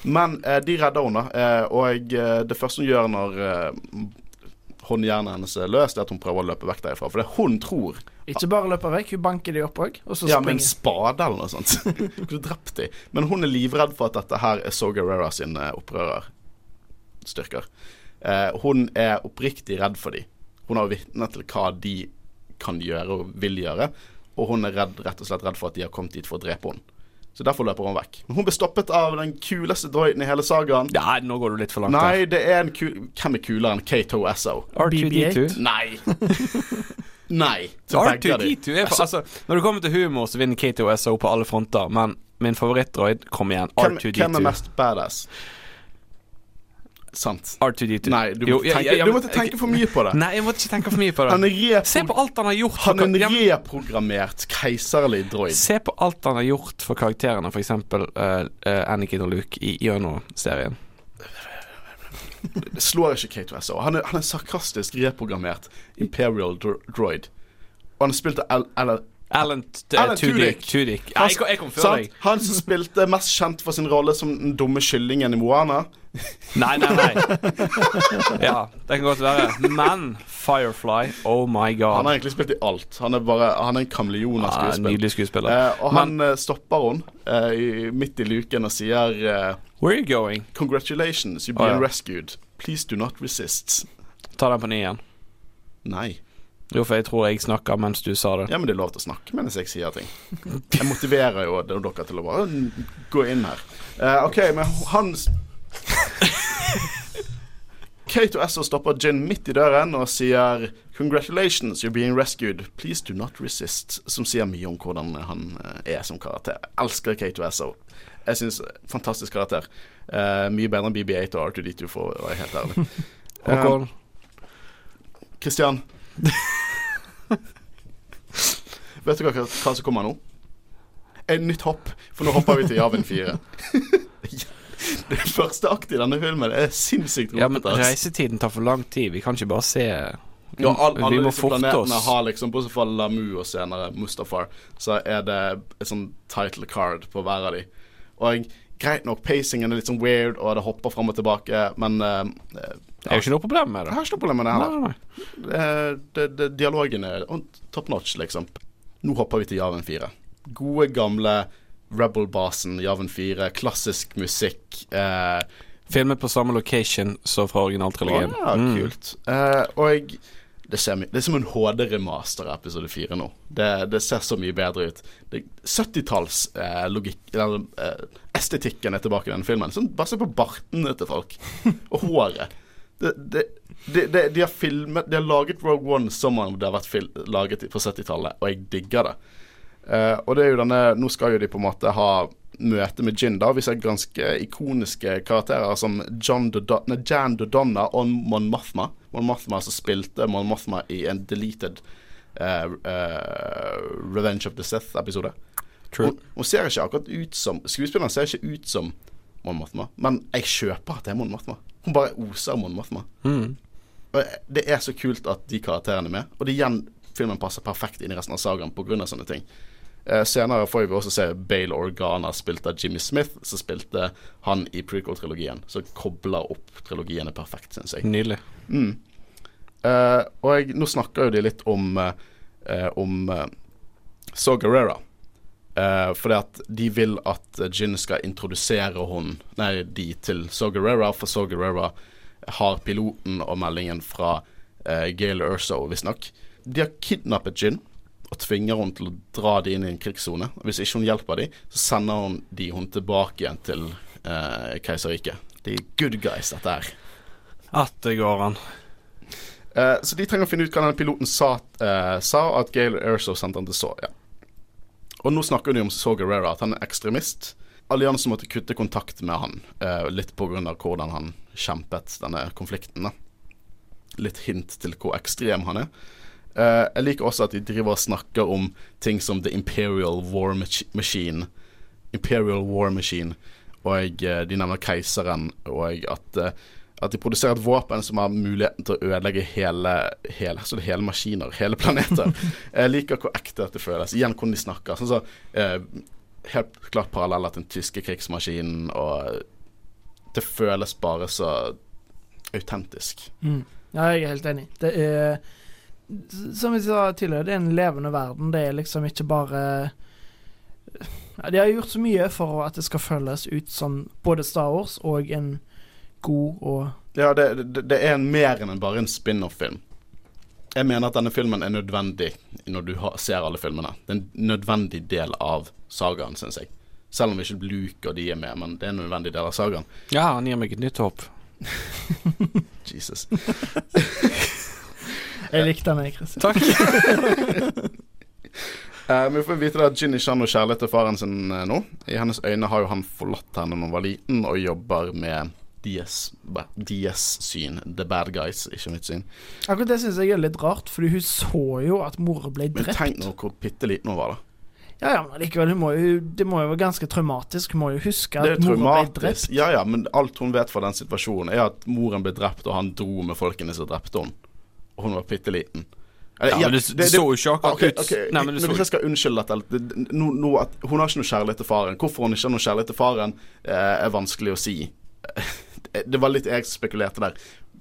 Men eh, de redder henne, eh, og eh, det første hun gjør når eh, håndjernet hennes er løst, er at hun prøver å løpe vekk derifra. For det hun tror Ikke bare løper vekk, hun banker de opp òg, og så ja, springer. med en spade eller noe sånt. Kunne drept de. Men hun er livredd for at dette her er So Guerrera sin opprørerstyrker. Eh, hun er oppriktig redd for de. Hun har vitne til hva de kan gjøre og vil gjøre, og hun er redd, rett og slett redd for at de har kommet dit for å drepe henne. Så derfor løper hun vekk. Men hun blir stoppet av den kuleste droiden i hele sagaen. Ja, nå går du litt for langt. Nei, det er en kul Hvem er kulere enn K2SO? R2D2. Nei. Nei. R2D2 er for, altså, Når det kommer til humor, så vinner K2SO på alle fronter, men min favorittdroid, kom igjen, R2D2. Hvem er mest badass? Sant. R2D2. Nei, du, jo, tenke, jeg, ja, du måtte tenke for mye på det. Nei, jeg måtte ikke tenke for mye på det. Se på alt han har gjort. Han er en reprogrammert keiserlig droid. Se på alt han har gjort for karakterene, f.eks. Uh, uh, Anakin og Luke i Jono-serien. Det slår ikke K2SO. Han er, han er sarkastisk reprogrammert Imperial droid. Og han har spilt L Alan, Alan Tudyk. Tudyk. Jeg, jeg kom før deg. Han som spilte mest kjent for sin rolle som den dumme kyllingen i Moana. Nei, nei, nei. Ja, det kan godt være. Men Firefly, oh my god. Han har egentlig spilt i alt. Han er bare Han er en kameleon av skuespill. Ja, nydelig skuespiller. Eh, og Men, han stopper henne eh, midt i luken og sier eh, Where are you going? Congratulations, you've been oh, ja. rescued. Please do not resist. Ta den på ny igjen. Nei. Jo, for jeg tror jeg snakker mens du sa det. Ja, men det er lov til å snakke mens jeg sier ting. Jeg motiverer jo dere til å bare gå inn her. Uh, OK, men han Kate og Esso stopper Gin midt i døren og sier 'Congratulations, you're being rescued. Please do not resist'. Som sier mye om hvordan han eh, er som karakter. Jeg elsker Kate og Esso. Jeg syns Fantastisk karakter. Uh, mye bedre enn BB8 og R2D2, for å være helt ærlig. Håkon. Kristian. Vet du hva, hva, som kommer nå? Et nytt hopp, for nå hopper vi til Javin 4. det første aktet i denne filmen er sinnssykt rotete. Ja, men reisetiden tar for lang tid. Vi kan ikke bare se Ja, all, Vi alle må disse forte planetene oss. har liksom, bortsett fra Lamu og senere Mustafar, så er det et sånn title card på hver av de. Og greit nok, pacingen er litt sånn weird, og det hopper fram og tilbake, men eh, Det er jo ikke noe problem med det. jeg har ikke noe problem med det heller. nei, nei. Eh, det, det, dialogen er top notch, liksom. Nå hopper vi til Javen 4. Gode, gamle Rebel-basen Javen 4. Klassisk musikk. Eh, Filmet på samme location som fra originaltrilogien. Ja, Mm. kult. Eh, og det, ser, det er som en HD-remaster av episode 4 nå. Det, det ser så mye bedre ut. 70-talls eh, eh, estetikken er tilbake i den filmen. Sånn, bare se på bartene til folk. Og håret. Det, det, det, det, de, har filmet, de har laget Rogue One som om det har vært laget på 70-tallet, og jeg digger det. Uh, og det er jo denne Nå skal jo de på en måte ha møte med Jin, da. Vi ser ganske ikoniske karakterer som John Dodo nei, Jan Dodonna og Mon Mothma. Mon Mothma som spilte Mon Mothma i en deleted uh, uh, Revenge of the Sith-episode. Hun, hun ser ikke akkurat ut som Skuespilleren ser ikke ut som Mon Mothma, men jeg kjøper at det er Mon Mothma. Hun bare oser Mon Mothma. Mm. Og det er så kult at de karakterene er med. Og det igjen filmen passer perfekt inn i resten av sagaen pga. sånne ting. Eh, senere får vi også se Bale Organa spilt av Jimmy Smith, som spilte han i prequel-trilogien. Så kobler opp trilogiene perfekt, syns jeg. Nydelig. Mm. Eh, og jeg, nå snakker jo de litt om eh, Om uh, Saw Gerrera. Uh, fordi at de vil at Gin skal introdusere hun Nei, de til Saw Gerrera, for Saw Gerrera har piloten og meldingen fra uh, Gail Urso, visstnok. De har kidnappet Gin og tvinger hun til å dra de inn i en krigssone. Hvis ikke hun hjelper de, så sender hun de hun tilbake igjen til uh, keiserriket. De er good guys, dette her. At det går an. Uh, så de trenger å finne ut hva denne piloten sa, uh, sa at Gail Erso sendte han til så. Ja. Og nå snakker de om Saw Gerrera, at han er ekstremist. Alliansen måtte kutte kontakt med han, eh, litt pga. hvordan han kjempet denne konflikten. Da. Litt hint til hvor ekstrem han er. Eh, jeg liker også at de driver og snakker om ting som The Imperial War Machine. Imperial War Machine. Og eh, de nevner keiseren, og at eh, at de produserer et våpen som har muligheten til å ødelegge hele, hele, altså hele maskiner, hele planeter. Jeg liker hvor ekte dette føles. Igjen hvordan de snakker. Sånn så, eh, helt klart paralleller til den tyske krigsmaskinen, og det føles bare så autentisk. Mm. Ja, jeg er helt enig. Det er Som vi sa tidligere, det er en levende verden. Det er liksom ikke bare ja, De har gjort så mye for at det skal føles ut som både Star Wars og en god og Ja, det, det, det er mer enn bare en spin-off-film. Jeg mener at denne filmen er nødvendig når du har, ser alle filmene. Det er en nødvendig del av sagaen, syns jeg. Selv om ikke Luke og de er med, men det er en nødvendig del av sagaen. Ja, han gir meg et nytt håp. Jesus. Jeg likte han, jeg, Christian. Takk. Eh, men vi får vite at Ginny ikke har noe kjærlighet til faren sin uh, nå. I hennes øyne har jo han forlatt henne når hun var liten, og jobber med DS, ba- DS-syn. The bad guys, ikke mitt syn. Akkurat det syns jeg er litt rart, fordi hun så jo at mora ble drept. Men tenk nå hvor bitte liten hun var, da. Ja, ja, men likevel, hun må jo, det må jo være ganske traumatisk. Hun må jo huske at mora ble drept. Ja ja, men alt hun vet fra den situasjonen, er at moren ble drept, og han dro med folkene som drepte henne. Og hun var bitte liten. Ja, men det, det så jo ikke akkurat okay, ut ok, Nei, men men Hvis jeg skal unnskylde dette det- no, nå at Hun har ikke noe kjærlighet til faren. Hvorfor hun ikke har noe kjærlighet til faren, eh, er vanskelig å si. Det var litt jeg som spekulerte der.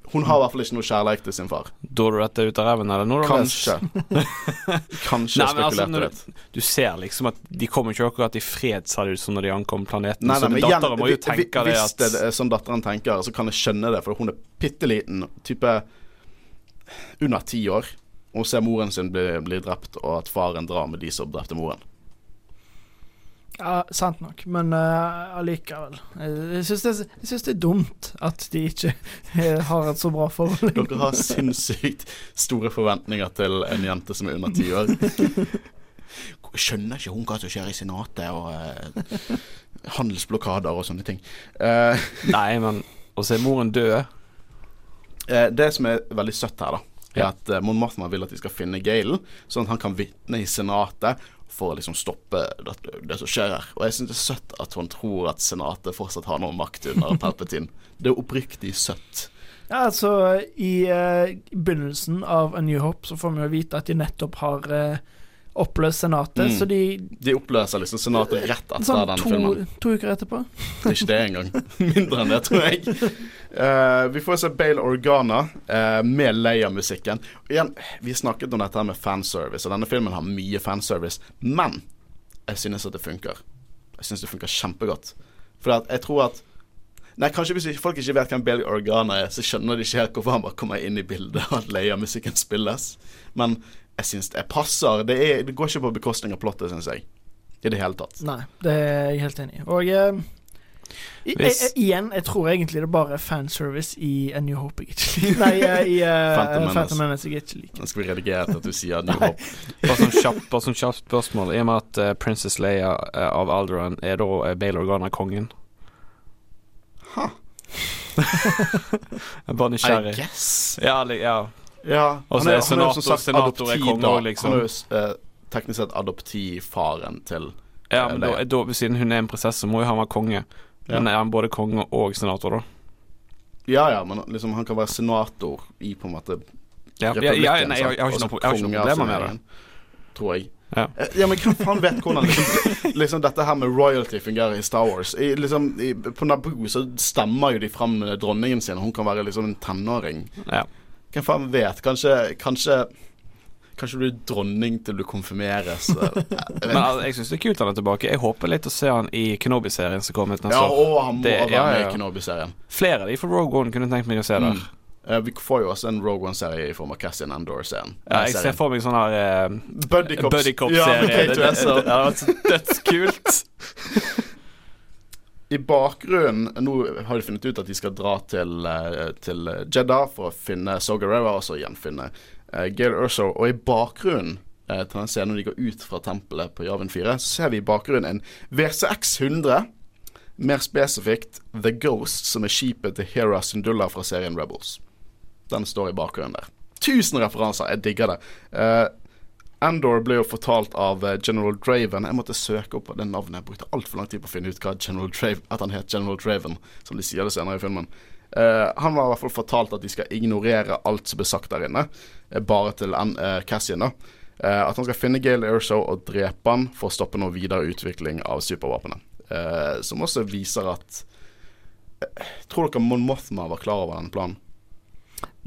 Hun har i hvert fall ikke noe kjærlighet til sin far. Dår du dette ut av ræven, eller noe? Kanskje. Kanskje Nei, spekulerte altså, du, du ser liksom at de kommer ikke akkurat i fred, ser det ut som når de ankom planeten. Nei, nei, så datteren igjen, må jo tenke vi- det Hvis det er sånn datteren tenker, så kan jeg skjønne det, for hun er bitte liten, type under ti år. Og ser moren sin bli, bli drept, og at faren drar med de som drepte moren. Ja, sant nok, men eh, allikevel. jeg syns det, det er dumt at de ikke eh, har et så bra forhold. Dere har sinnssykt store forventninger til en jente som er under ti år. Skjønner ikke hun hva som skjer i Senatet, og uh, handelsblokader og sånne ting. Uh, Nei, men å se moren dø Eh, det som er veldig søtt her, da, er Ja. at uh, Mon Mothman vil at de skal finne Galen, sånn at han kan vitne i Senatet for å liksom stoppe det, det som skjer her. Og jeg syns det er søtt at hun tror at Senatet fortsatt har noe makt under Palpatine. Det er oppriktig søtt. Ja, altså I uh, begynnelsen av A New Hope så får vi jo vite at de nettopp har eh, oppløst Senatet, Mm. så de De oppløser liksom senatet rett etter Sånn denne to, filmen. to uker etterpå. Det er ikke det engang. Mindre enn det, tror jeg. Uh, vi får se Bale Organa uh, med Leia-musikken. Igjen, Vi snakket om dette her med fanservice, og denne filmen har mye fanservice. Men jeg synes at det funker. Jeg synes det funker kjempegodt. For jeg tror at Nei, kanskje hvis folk ikke vet hvem Bale Organa er, så skjønner de ikke helt hvorfor han bare kommer inn i bildet, og at Leia-musikken spilles. Men jeg syns det passer. Det, er, det går ikke på bekostning av plottet, syns jeg. I det hele tatt. Nei, det er jeg helt enig i. Og eh, i, jeg, jeg, igjen, jeg tror egentlig det er bare er fanservice i A New Hope jeg ikke liker. Nei, eh, i uh, Phantom Menace. Phantom Menace jeg ikke liker. Nå skal vi redigere etter at du sier A New Hope. Bare sånn kjapt, sånn kjapt spørsmål. I og med at uh, Princess Leia uh, av Alderan er da uh, Bale Organa kongen? Ha. Jeg er bare I guess. Ja, li- ja. han Og så er senator- som er konge da. liksom. Han er jo eh, teknisk sett adoptivfaren til ja Eh, men da, da, siden hun er en prinsesse, må jo han være konge. Ja. Men er han både konge og senator, da? Ja ja, men liksom han kan være senator i på en måte Ja, ja, ja, nei, jeg, jeg, har ikke noe, jeg har ikke noe av problemer med det. Tror jeg. Ja. Eh, Ja, men hvem faen vet hvordan liksom, liksom dette her med royalty fungerer i Star Wars? I, liksom, i, på Naboo så stemmer jo de fram dronningen sin, og hun kan være liksom en tenåring. Ja. Hvem faen vet? Kanskje Kanskje Kanskje du blir dronning til du konfirmeres? Men altså, jeg syns det er kult han er tilbake. Jeg håper litt å se han i Kenobi-serien som kommer ut neste Ja, og han må Det- være ja, med i Kenobi-serien. Flere av de fra Rogue One kunne tenkt meg å se der. Mm. Eh, vi får jo også en Rogue One-serie i form av Cassian Andor-serien. Ja, jeg ser for meg sånn her uh, Buddy Cops. Buddy Ja, Cop-serie. med det, det, det, K2SO. det hadde vært så dødskult. I bakgrunnen Nå har de funnet ut at de skal dra til, eh, til Jeddah for å finne Soga altså gjenfinne uh, Gail Urso. Og i bakgrunnen uh, til den scenen når de går ut fra tempelet på Javin 4, så ser vi i bakgrunnen en VCX 100. Mer spesifikt The Ghost, som er skipet til Hera Syndulla fra serien Rebels. Den står i bakgrunnen der. Tusen referanser. Jeg digger det. Eh, Andor ble jo fortalt av eh, General Draven. Jeg måtte søke opp det navnet. Jeg brukte altfor lang tid på å finne ut hva General Draven, at han het General Draven, som de sier det senere i filmen. Uh, han var i hvert fall fortalt at de skal ignorere alt som ble sagt der inne, eh, bare til An uh, Cassian. da. At han skal finne Gale Airshow og drepe han for å stoppe noe videre utvikling av supervåpenet. Som også viser at Tror dere Mon Mothma var klar over denne planen?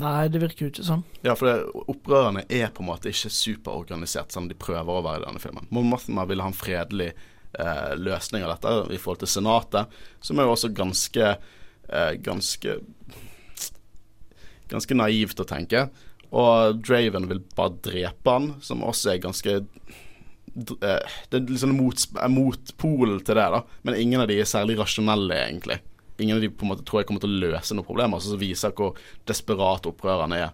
Nei, det virker jo ikke sånn. Ja, for det, opprørerne er på en måte ikke superorganisert, selv om de prøver å være i denne filmen. Mon Mothma ville ha en fredelig eh, løsning av dette i forhold til Senatet, som er jo også ganske eh, Ganske Ganske naivt å tenke. Og Draven vil bare drepe han, som også er ganske eh, Det er liksom mot, motpolen til det, da. Men ingen av de er særlig rasjonelle, egentlig. Ingen av de på en måte tror jeg kommer til å løse noen problemer, som viser hvor desperat opprørerne er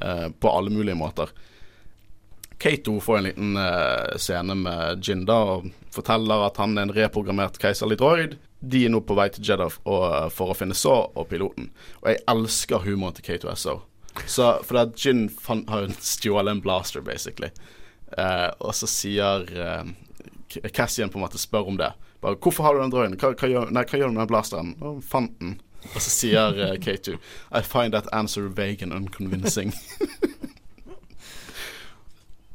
eh, på alle mulige måter. Kato får en liten eh, scene med Jinda og forteller at han er en reprogrammert keiserlig droid. De er nå på vei til Jeddah og, for å finne Saw og piloten. Og jeg elsker humoren til K2SO. Så, for at Jin har stjålet en blaster, basically. Eh, og så sier eh, Cassian på en måte spør om det. Bare, 'Hvorfor har du den droiden? Hva, hva, gjør, nei, hva gjør du med den blasteren?' Og 'Fant den'. Og så sier uh, K2 I find that answer vague and unconvincing.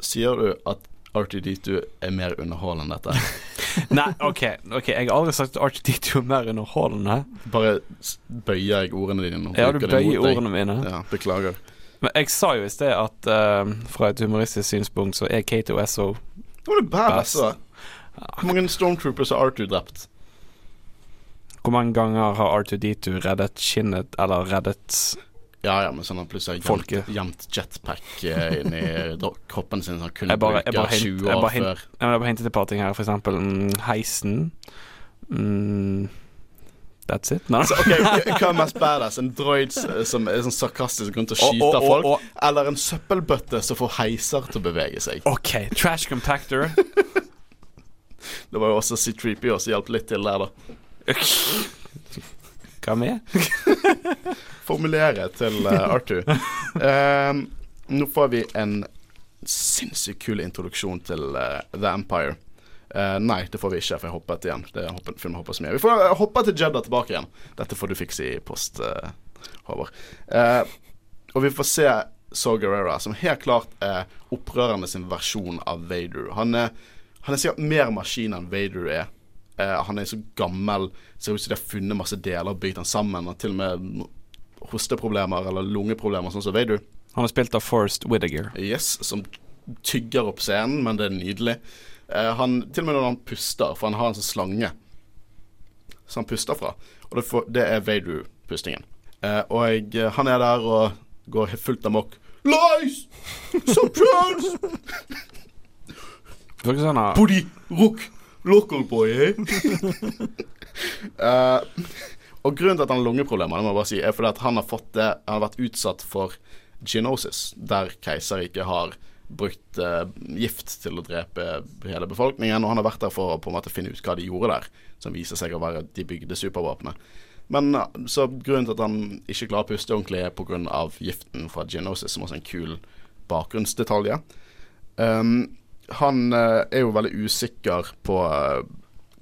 sier du at R2D2 er mer underholdende enn dette? Nei, OK, ok, jeg har aldri sagt at R2D2 er mer underholdende. Bare bøyer jeg ordene dine nå. Ja, du bøyer ordene mine. Ja, beklager. Men jeg sa jo i sted at uh, fra et humoristisk synspunkt så er K2SO Nå var det badass. Best. Hvor mange stormtroopers har R2 drept? Hvor mange ganger har R2D2 reddet skinnet, eller reddet Ja, ja, men sånn han plutselig har gjemt, gjemt jetpack eh, inni kroppen sin som han kunne Jeg bare- hint- 20 år hint- før. Jeg bare hintet et par ting her, for eksempel mm, heisen. Mm, that's it? No. Så, ok, Hva er mest badass? En droid som er sånn sarkastisk grunn til å skyte oh, oh, oh, folk? Eller en søppelbøtte som får heiser til å bevege seg? OK, trash compactor. Det var jo også C3PO som hjalp litt til der, da. Hva med? Formulere til uh, Arthur. Um, nå får vi en sinnssykt kul introduksjon til uh, The Empire. Uh, nei, det får vi ikke, for jeg hoppet igjen. Det er hoppet, filmen hoppet så mye. Vi får hoppe til Jedda tilbake igjen. Dette får du fikse i post. eh. Håvard. Og vi får se Saw Gerrera, som helt klart er opprørende sin versjon av Vader. Han er, han er sikkert mer maskin enn Vader er. Uh, han er så gammel, ser ut som de har funnet masse deler og bygd den sammen. Og til og med hosteproblemer eller lungeproblemer, sånn som Vader. Han er spilt av Forrest Whittaker. Yes, som tygger opp scenen, men det er nydelig. Uh, han, til og med når han puster, for han har en sånn slange som han puster fra, og det, for, det er Vader-pustingen. Uh, og eh, han er der og går fullt amok. Lies! Surprise! Det virker sånn at rock, local boy, eh? Eh, og grunnen til at han har lungeproblemer, det må jeg bare si, er fordi at han har fått det Han har vært utsatt for genosis, der Keiserriket har brukt uh, gift til å drepe hele befolkningen, og han har vært der for å på en måte finne ut hva de gjorde der, som viser seg å være de bygde supervåpenet. Men eh, så grunnen til at han ikke klarer å puste ordentlig, er pga. giften fra genosis, som også er en kul bakgrunnsdetalj. Um, han eh, er jo veldig usikker på eh,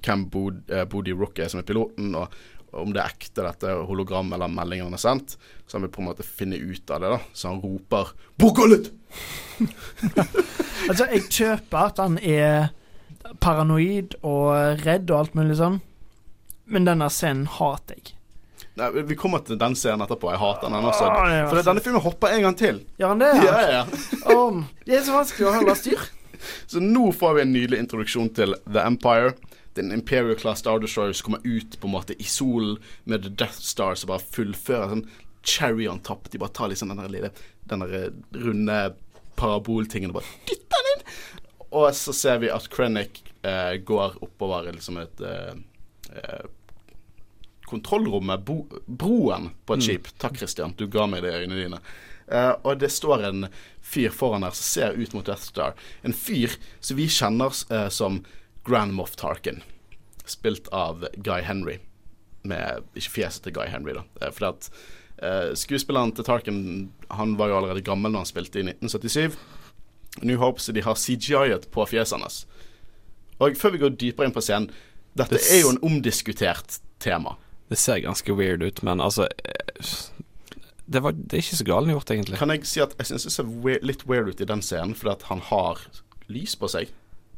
hvem Bod uh, Bodhi Rook er som er piloten, og om det er ekte, dette hologram eller meldingen han har sendt. Så han vil på en måte finne ut av det, da. Så han roper 'Bokollet!' Altså, jeg kjøper at han er paranoid og redd og alt mulig sånn, men denne scenen hater jeg. Nei, Vi kommer til den scenen etterpå. Jeg hater den også. For denne filmen hopper en gang til. Gjør han det? Ja, ja. Åh, det er så vanskelig å holde styr. Så nå får vi en nydelig introduksjon til The Empire. Den Imperial Class Star Destroyer som kommer ut på en måte i solen med The Death Star som bare fullfører sånn cherry on top. De bare tar liksom den der lille Den der runde paraboltingen og bare dytter den inn. Og så ser vi at Krennic eh, går oppover liksom et eh, eh, kontrollrommet, broen på et skip. Takk, Christian, du ga meg det i øynene dine. Eh, og det står en fyr foran her som ser ut mot Death Star. En fyr som vi kjenner uh, som Grand Moff Tarkin, spilt av Guy Henry. Med ikke fjeset til Guy Henry, da. Uh, fordi at skuespilleren til Tarkin Han var jo allerede gammel når han spilte i 1977. New Hope, så de har CGI-et på fjeset hans. Og før vi går dypere inn på scenen Dette Det er jo en omdiskutert tema. Det ser ganske weird ut, men altså Det, var, det er ikke så galt gjort, egentlig. Kan jeg si at jeg syns det ser we litt weird ut i den scenen, fordi at han har lys på seg.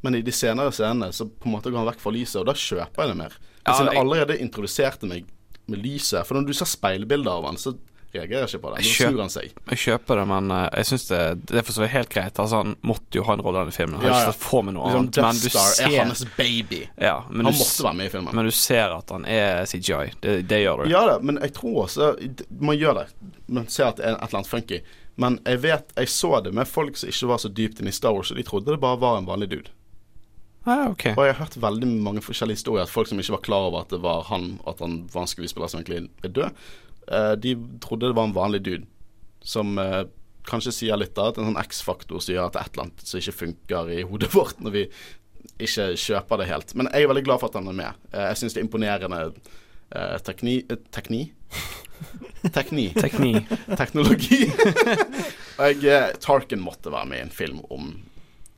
Men i de senere scenene så på en måte går han vekk fra lyset, og da kjøper jeg det mer. Ja, Hvis han jeg- allerede introduserte meg med lyset For når du ser speilbilder av han, så reagerer ikke på det. Nå snur han seg. Jeg kjøper det, men uh, jeg syns det, det er for så vidt helt greit. Altså, han måtte jo ha en rolle i denne filmen. Han Ja, ja. få med noe Liksom, annet. Men Death du, Star er hans baby. ja, men, Han du, måtte være med i filmen. men du ser at han er CGI. Det, det gjør du. Ja det, men jeg tror også Man gjør det. Man ser at det er et eller annet funky. Men jeg vet Jeg så det med folk som ikke var så dypt inne i Star Wars, og de trodde det bare var en vanlig dude. Ah, okay. Og jeg har hørt veldig mange forskjellige historier. At folk som ikke var klar over at det var han, at han var en skuespiller som egentlig er død, de trodde det var en vanlig dude. Som eh, kanskje sier litt av at en sånn X-faktor som gjør at det er et eller annet som ikke funker i hodet vårt når vi ikke kjøper det helt. Men jeg er veldig glad for at han er med. Eh, jeg syns det er imponerende eh, tekni... eh, tekni? Tekni. Tekni. Teknologi. og jeg, eh, Tarkin måtte være med i en film om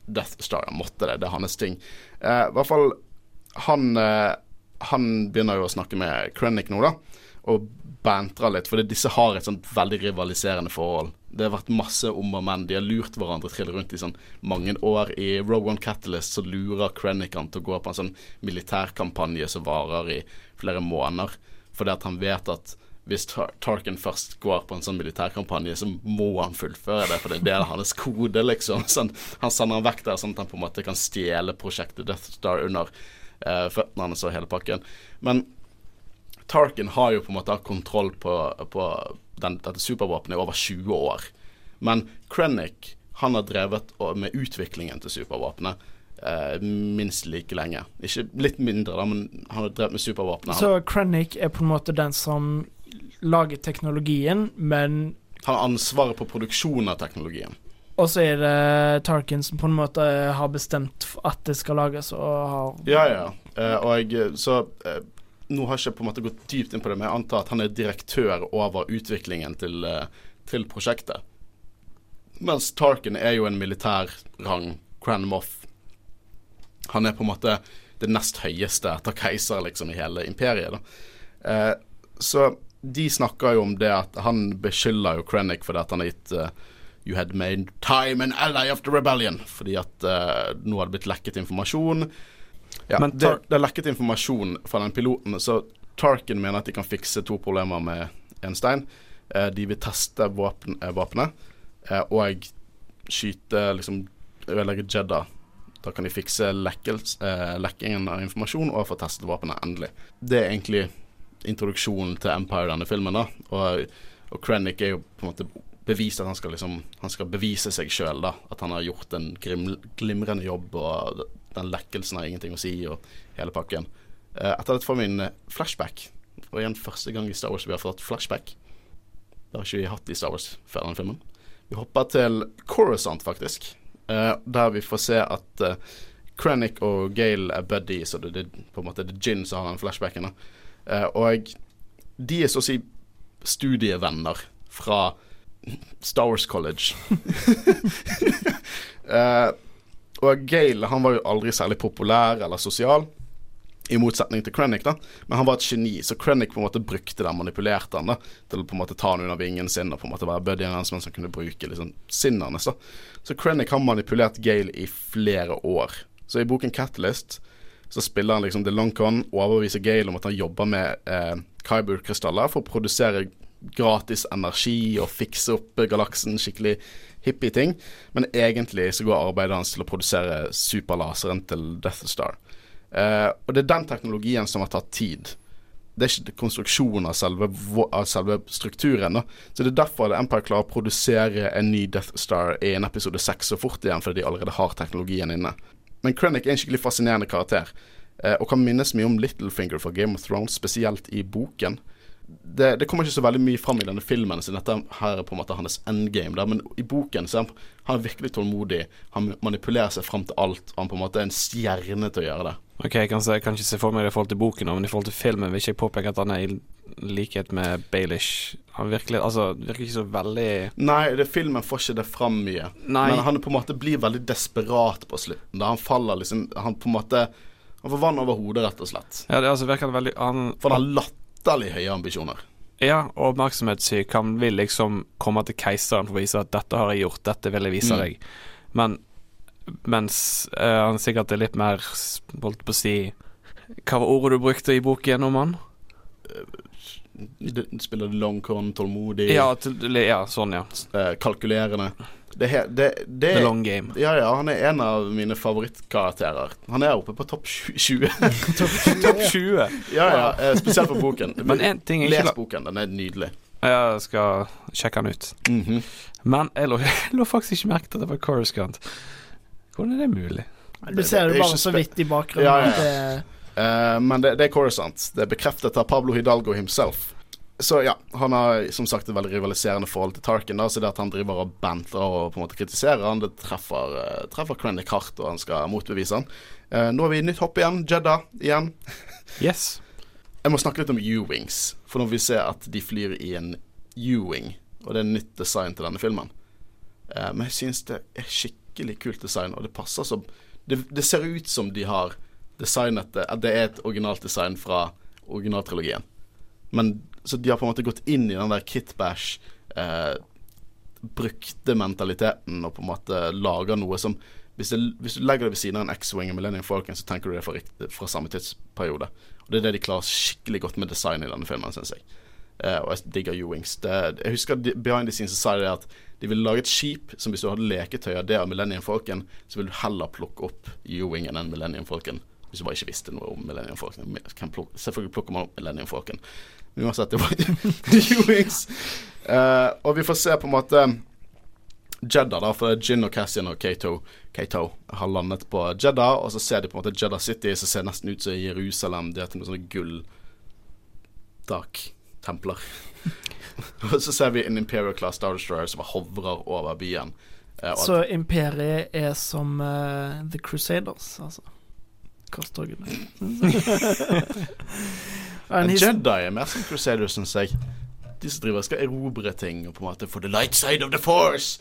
Death Star. Han måtte det. Det er hans ting. Eh, I hvert fall han, eh, han begynner jo å snakke med Krennic nå, da. Og bantrer litt, for disse har et sånt veldig rivaliserende forhold. Det har vært masse om og men. De har lurt hverandre trill rundt i sånn mange år. I Rogue One Catalyst så lurer Krennican til å gå på en sånn militærkampanje som varer i flere måneder. Fordi at han vet at hvis Tar Tarkin først går på en sånn militærkampanje, så må han fullføre det, for det er del hans kode, liksom. Så han, han sender han vekk der, sånn at han på en måte kan stjele prosjektet Death Star under eh, føttene hans og hele pakken. Men Tarkin har jo på en måte hatt kontroll på, på den, dette supervåpenet i over 20 år. Men Krennic, han har drevet med utviklingen til supervåpenet eh, minst like lenge. Ikke litt mindre, da, men han har drevet med supervåpenet. Så Krennic er på en måte den som lager teknologien, men han har ansvaret på produksjonen av teknologien. Og så er det Tarkin som på en måte har bestemt at det skal lages, og har Ja, ja. Eh, og jeg, så eh, Nå har jeg ikke på en måte gått dypt inn på det, men jeg antar at han er direktør over utviklingen til, eh, til prosjektet. Mens Tarkin er jo en militær rang, Cran Moff. Han er på en måte det nest høyeste etter keiser liksom i hele imperiet. Eh, så de snakker jo om det at han beskylder jo Krennic for det at han har gitt uh, You had made time an ally of the rebellion. Fordi at uh, nå hadde blitt lekket informasjon. Ja, Men det, det er lekket informasjon fra den piloten, så Tarkin mener at de kan fikse to problemer med en stein. Eh, de vil teste våpen, eh, våpenet eh, og skyte liksom Ødelegge Jedda. Da kan de fikse lekkels, eh, lekkingen av informasjon og få testet våpenet endelig. Det er egentlig introduksjonen til Empire i denne filmen. da Og, og Krennic er jo på en måte bevist at han skal liksom Han skal bevise seg sjøl, da. At han har gjort en grim, glimrende jobb, og den lekkelsen har ingenting å si, og hele pakken. Eh, etter dette får vi en eh, flashback. Og igjen første gang i Star Wars vi har fått flashback. Det har ikke vi hatt i Star Wars før denne filmen. Vi hopper til Coruscant, faktisk. eh, der vi får se at Krennic og Gale er buddies, og det, er på en måte det er Gin som har den flashbacken. og de er så å si studievenner fra Star Wars College. Og Gale han var jo aldri særlig populær eller sosial, i motsetning til Krennic, da. Men han var et geni, så Krennic på en måte brukte den, manipulerte han da, til å på en måte ta han under vingen sin og på en måte være buddyen hans mens han kunne bruke liksom sinnet hans. da. Så Krennic har manipulert Gale i flere år. Så i boken Catalyst så spiller han liksom The Long Con overbeviser Gale om at han jobber med eh, Kyber-krystaller for å produsere gratis energi og fikse opp galaksen, skikkelig hippie ting. Men egentlig så går arbeidet hans til å produsere superlaseren til Death Star. Eh, og det er den teknologien som har tatt tid. Det er ikke konstruksjonen av selve, av selve strukturen. Da. Så det er derfor Empire klarer å produsere en ny Death Star i en episode seks så fort igjen, fordi de allerede har teknologien inne. Men Krennic er en skikkelig fascinerende karakter, eh, og kan minnes mye om Littlefinger fra Game of Thrones, spesielt i boken. Det, det kommer ikke så veldig mye fram i denne filmen, siden dette her er på en måte hans endgame. Der. Men i boken så er han, han er virkelig tålmodig. Han manipulerer seg fram til alt, og han på en måte er en stjerne til å gjøre det. Ok, jeg kan, jeg kan ikke se for meg det i forhold til boken, men i forhold til filmen vil ikke jeg påpeke at han er i likhet med Baelish. Han virkelig, altså, virker ikke så veldig Nei, det, filmen får ikke det fram mye. Nei. Men han på en måte blir veldig desperat på slutten. Da han faller liksom Han på en måte Han får vann over hodet, rett og slett. Ja, det altså virker veldig han, For han har latterlig høye ambisjoner. Ja, og oppmerksomhetssyk. Han vil liksom komme til keiseren for å vise at 'dette har jeg gjort, dette vil jeg vise Mm. deg'. Men mens uh, han sikkert er litt mer Holdt på å si Hva var ordet du brukte i boken om han? De spiller longhorn, tålmodig, Ja, til, ja sånn, ja. Uh, kalkulerende. Det, det, det The long game. Ja, ja, han er en av mine favorittkarakterer. Han er oppe på topp 20. Topp 20. ja, ja, eh, spesielt på boken. Men en ting Les ikke la boken, den er nydelig. Jeg skal sjekke den ut. Mhm. Men jeg lå, jeg lå faktisk ikke merke til at det var Coruscant. Hvordan er det mulig? Du ser det det bare så vidt i bakgrunnen. Ja, ja, Eh, men det, det er Coruscant. Det er bekreftet av Pablo Hidalgo himself. Så ja, han har som sagt et veldig rivaliserende forhold til Tarkin. da Så det at han driver og bantler og på en måte kritiserer han, det treffer, uh, treffer Krennic hardt, og han skal motbevise han. Uh, nå har vi i nytt hopp igjen. Jedda igjen. Yes. Jeg må snakke litt om U-Wings, for vil vi se at de flyr i en U-Wing. Og det er nytt design til denne filmen. uh, men jeg syns det er skikkelig kult design, og det passer som Det, det ser ut som de har designet det At det er et originalt design fra originaltrilogien. Men Så de har på en måte gått inn i den der kitbash eh, brukte mentaliteten og på en måte lager noe som hvis, det, hvis du legger det ved siden av en X-Wing og Millennium Falcon, så tenker du det fra, fra samme tidsperiode. Og Det er det de klarer skikkelig godt med design i denne filmen, syns jeg. Eh, og jeg digger U-Wings. Jeg husker de, behind the scenes sa de at de ville lage et skip som hvis du hadde leketøy av det av Millennium Falcon, så ville du heller plukke opp U-Wingen enn Millennium Falcon. Hvis du bare ikke visste noe om Millennium Falcon. Pluk- Selvfølgelig plukker man opp Millennium Falcon. Uansett, det var U-Wings. Eh, og vi får se på en måte Jedda, da, for Gin og Cassian og Kato, Kato har landet på Jedda, og så ser de på en måte Jedda City, som ser nesten ut som Jerusalem. Det er noen sånne gulltak-templer. og så ser vi en Imperial Class Star Destroyer som hovrer over byen. Uh, Så imperiet er som uh, The Crusaders, altså. Korstogene. En Jedi er mer som Crusaders, syns jeg. De som driver skal erobre ting og på en måte for the light side of the force.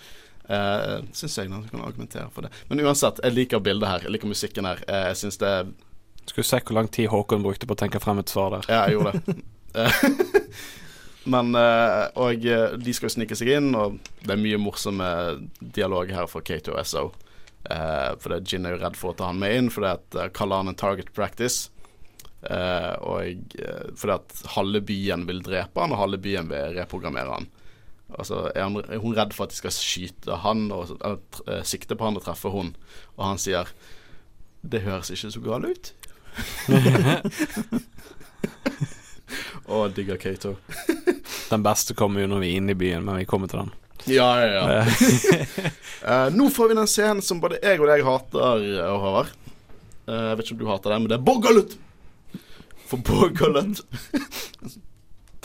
Uh, syns jeg noen kan argumentere for det. Men uansett, jeg liker bildet her. Jeg liker musikken her. Uh, jeg syns det Skulle se hvor lang tid Håkon brukte på å tenke frem et svar der. Ja, jeg gjorde det. Eh, Men uh, Og eh, de skal jo snike seg inn, og det er mye morsomme dialog her fra Kato og SO. Uh, for det, Gin er jo redd for å ta han med inn, for det at uh, kaller han en target practice. Eh, og uh, fordi at halve byen vil drepe han, og halve byen vil reprogrammere han. Altså er, han, er hun redd for at de skal skyte han og eller, eh, sikte på han og treffe hun, og han sier Det høres ikke så galt ut. Å, digger Kato. Den beste kommer jo når vi er inne i byen, men vi kommer til den. Ja, ja, ja. uh, nå får vi den scenen som både jeg og deg hater, eh, Håvard. Uh, jeg vet ikke om du hater den, men det er Borgullet! For et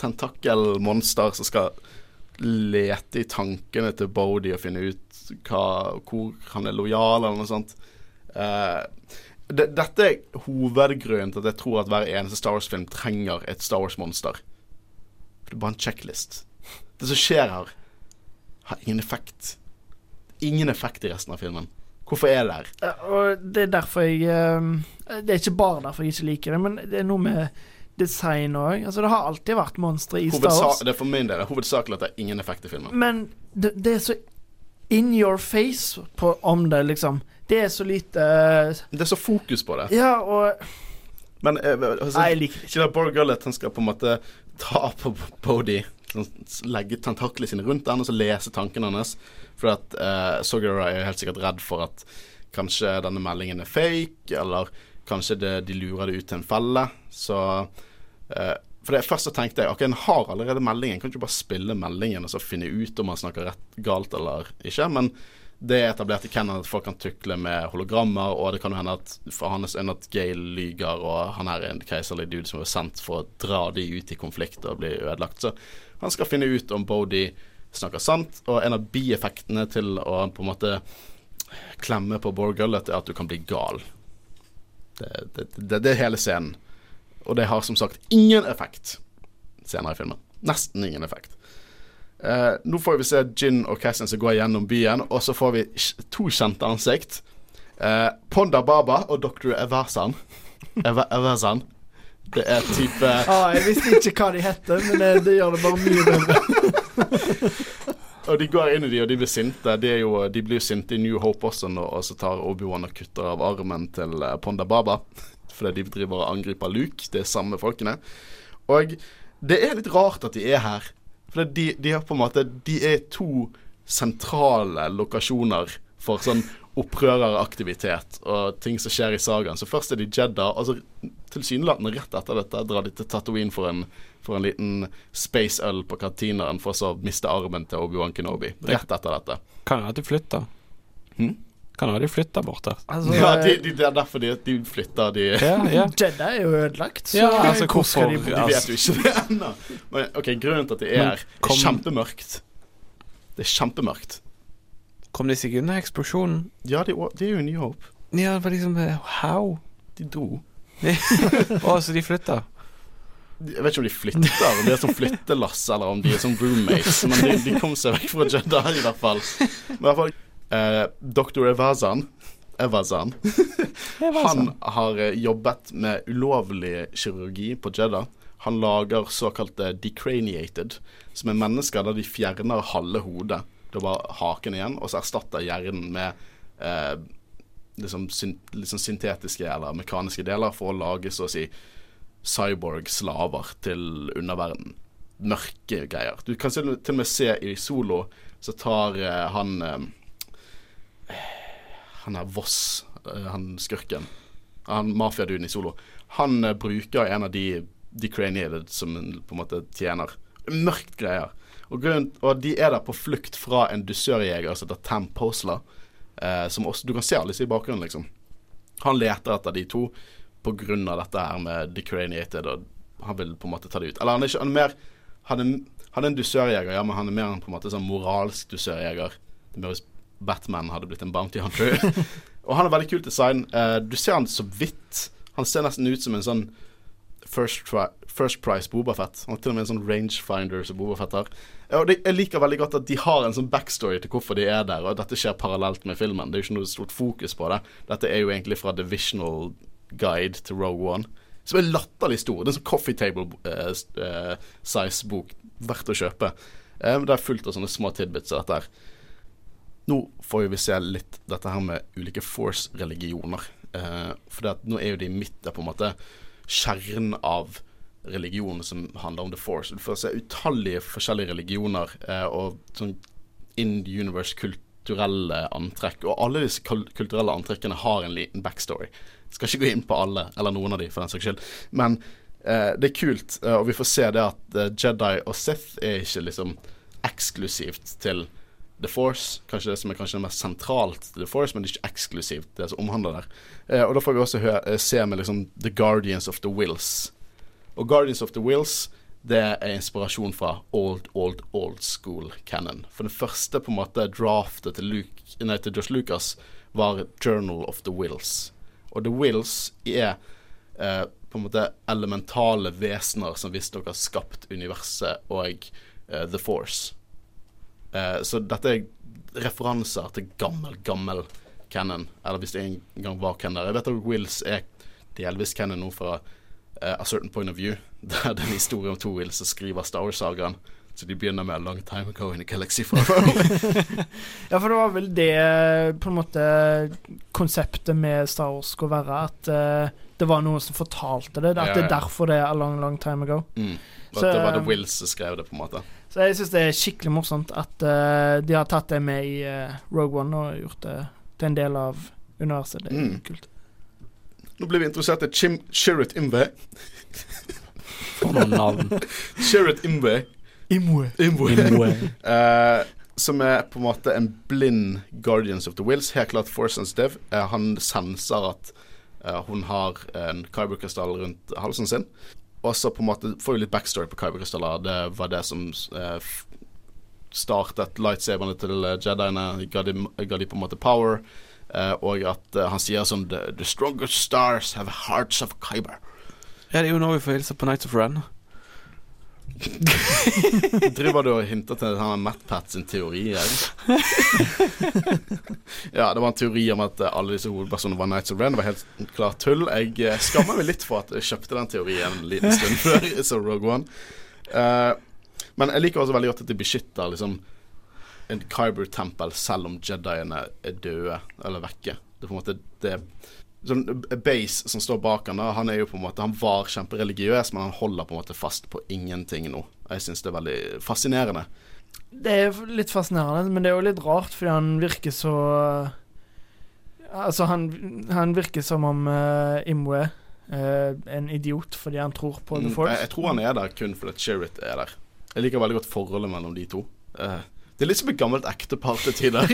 Tentakelmonster som skal lete i tankene til Bodhi og finne ut hva, hvor han er lojal, eller noe sånt. Uh, det, dette er hovedgrunnen til at jeg tror at hver eneste Star Wars-film trenger et Star Wars-monster. For det er bare en checklist. Det som skjer her, har ingen effekt. Ingen effekt i resten av filmen. Hvorfor er det der? Og det er derfor jeg eh, Det er ikke bare derfor jeg ikke liker det, men det er noe med design òg. Altså, det har alltid vært monstre i Star Wars. det er for min del hovedsakelig at det er ingen effekt i filmen. Men det, det er så in your face på, om det, liksom. Det er så lite eh, Det er så fokus på det. Ja, og Men altså, Nei, jeg liker det ikke. Borg Gullet han skal på en måte ta på Bodhi, sånn, legge tentaklene sine rundt den og så lese tankene hans. For at uh, Sogara er helt sikkert redd for at kanskje denne meldingen er fake, eller kanskje det, de lurer det ut til en felle. Så eh, For det Først så tenkte jeg ok, en har allerede meldingen, kan ikke bare spille meldingen og så finne ut om han snakker rett galt eller ikke. Men det er etablert i Cannon at folk kan tukle med hologrammer, og det kan jo hende at for hans øyne at Gale lyger, og han er en keiserlig dude som er sendt for å dra de ut i konflikt og bli ødelagt. Så han skal finne ut om Bodhi snakker sant, og en av bieffektene til å på en måte klemme på Borg Gullet er at du kan bli gal. Det, det, det, det er hele scenen. Og det har som sagt ingen effekt senere i filmen. Nesten ingen effekt. Eh, nå får vi se Gin og Cassian som går gjennom byen, og så får vi to kjente ansikt. Eh, Ponda Baba og Dr. Eversan. Eversan. Det er type ah, Jeg visste ikke hva de heter, men det, det gjør det bare mye bedre. Og de går inn i de, og de blir sinte. De, er jo, de blir jo sinte i New Hope også, nå, og så tar Obi-Wan og kutter av armen til eh, Ponda Baba. Fordi de driver og angriper Luke. Det er samme folkene. Og det er litt rart at de er her. For de, de er på en måte De er to sentrale lokasjoner for sånn opprøreraktivitet og ting som skjer i sagaen. Så først er de Jedda, og så tilsynelatende rett etter dette drar de til Tatooine for en, for en liten space-øl på kantineren, for så å miste armen til Obi-Wan Kenobi. Rett etter dette. Kan hende de flytter. Hm? Kan hende de flytter bort der. Altså, Ja, de, de, det er derfor de, de flytter. De, Ja, ja. Jedda er jo ødelagt, så Ja, altså, hvor skal de bo? de vet jo ikke det ennå. Men ok, grunnen til at de er her, er kjempemørkt. Det er kjempemørkt. Kom de seg unna eksplosjonen? Ja, det de er jo New Hope. Ja, det var liksom eh, How? De dro. Å, så de flytta? Jeg vet ikke om de flytter, om de er som flyttelass, eller om de er som roommates. Men de, de kom seg vekk fra Jeddah i hvert fall. Men i hvert fall eh, Dr. Evazan Evazan Han har eh, jobbet med ulovlig kirurgi på Jeddah. Han lager såkalte decraniated, som er mennesker der de fjerner halve hodet. Det er bare haken igjen, og så erstatter hjernen med eh, liksom, syn liksom syntetiske eller mekaniske deler for å lage så å si cyborg-slaver til underverden. Mørke greier. Du kan til og med se i Solo, så tar eh, han eh, Han er Voss, eh, han skurken. Han mafiaduden i Solo. Han eh, bruker en av de decraniated som på en måte tjener. Mørkt greier. Og, grunnen, og de er der på flukt fra en dusørjeger som heter Tam Posler. Eh, som også, du kan se disse i bakgrunnen, liksom. Han leter etter de to av dette her med decraniated, og han vil på en måte ta det ut. Eller han er ikke han er mer Han er, han er en dusørjeger, ja, men han er mer en på en måte sånn moralsk dusørjeger. Det er mer hvis Batman hadde blitt en bounty hunter. og han har veldig kult design. Eh, du ser han så vidt. Han ser nesten ut som en sånn First, first Price Bobafett. Han har til og med en sånn rangefinder som Bobafett har. Og det, jeg liker veldig godt at de har en sånn backstory til hvorfor de er der, og at dette skjer parallelt med filmen. Det er jo ikke noe stort fokus på det. Dette er jo egentlig fra Divisional Guide til Rogue One. som er latterlig stor. Det er en sånn coffee table eh, eh, verdt å kjøpe. Um, det er fullt av sånne små tidbits av dette her. Nå får vi se litt dette her med ulike force-religioner. Uh, for det nå er jo de midt der, på en måte kjernen av religionen som handler om the force. Du får se utallige forskjellige religioner eh, og sånn in universe kulturelle antrekk. Og alle disse kulturelle antrekkene har en liten backstory. Jeg skal ikke gå inn på alle, eller noen av de for den saks skyld. Men eh, det er kult, eh, og vi får se det at eh, Jedi og Sith er ikke liksom eksklusivt til The Force. Kanskje det som er kanskje det mest sentralt til The Force, men det er ikke eksklusivt det som omhandler der. Eh, og da får vi også eh, se med liksom The Guardians of the Wills. Og Guardians of the Wills det er inspirasjon fra old, old, old school canon. For den første på en måte draftet til, Luke, nei, til Josh Lucas var Journal of the Wills. Og The Wills er eh, på en måte elementale vesener som visstnok har skapt universet og eh, The Force. Eh, så dette er referanser til gammel, gammel canon. Eller hvis det en gang var canon. Jeg vet at Wills er delvis canon nå fra eh, A Certain Point of View. Det er en historie om Toril som skriver Star Wars-sagaen. Så de begynner med A Long Time Ago in a Galaxy Far Away. Ja, for det var vel det på en måte konseptet med Star Wars skulle være. At uh, det var noen som fortalte det. At Ja, det er derfor det er a long, long time ago. mm. Så, det var det Will som skrev det, på en måte. Så jeg syns det er skikkelig morsomt at uh, de har tatt det med i uh, Rogue One og gjort det til en del av universet. Det er Mm. kult. Nå blir vi interessert i Chim Chirrut Imwe. For noen navn. Chirrut Imwe. Imwe. Imwe. Eh, som er på en måte en blind Guardians of the Wills. Helt klart force sensitive. Uh, han senser at uh, hun har en kyberkrystall rundt halsen sin. Og så på en måte får vi litt backstory på kyberkrystaller. Det var det som uh, startet lightsaberne til eh, Jediene. Ga de, ga de på en måte power. Eh, og at eh, han sier sånn the, the strongest stars have hearts of kyber. Ja, det er jo nå vi får hilse på Nights of Ren. Driver du og hinter til han Matt Pat sin teori her? ja, det var en teori om at eh, alle disse hovedpersonene var Nights of Ren. Det var helt klart tull. Jeg skammer meg litt for at jeg kjøpte den teorien en liten stund før jeg så Rogue One. Uh, men jeg liker også veldig godt at de beskytter liksom en Kyber-tempel selv om Jediene er døde eller vekke. Det er på en måte det sånn Base som står bak han da, han er jo på en måte Han var kjempereligiøs, men han holder på en måte fast på ingenting nå. Jeg syns det er veldig fascinerende. Det er litt fascinerende, men det er jo litt rart, fordi han virker så Altså, han, han virker som om uh, Imwe uh, er en idiot fordi han tror på The Mm, Force. Jeg, jeg tror han er der kun fordi Chirrut er der. Jeg liker veldig godt forholdet mellom de to. Eh, det er litt som et gammelt ektepar til tider.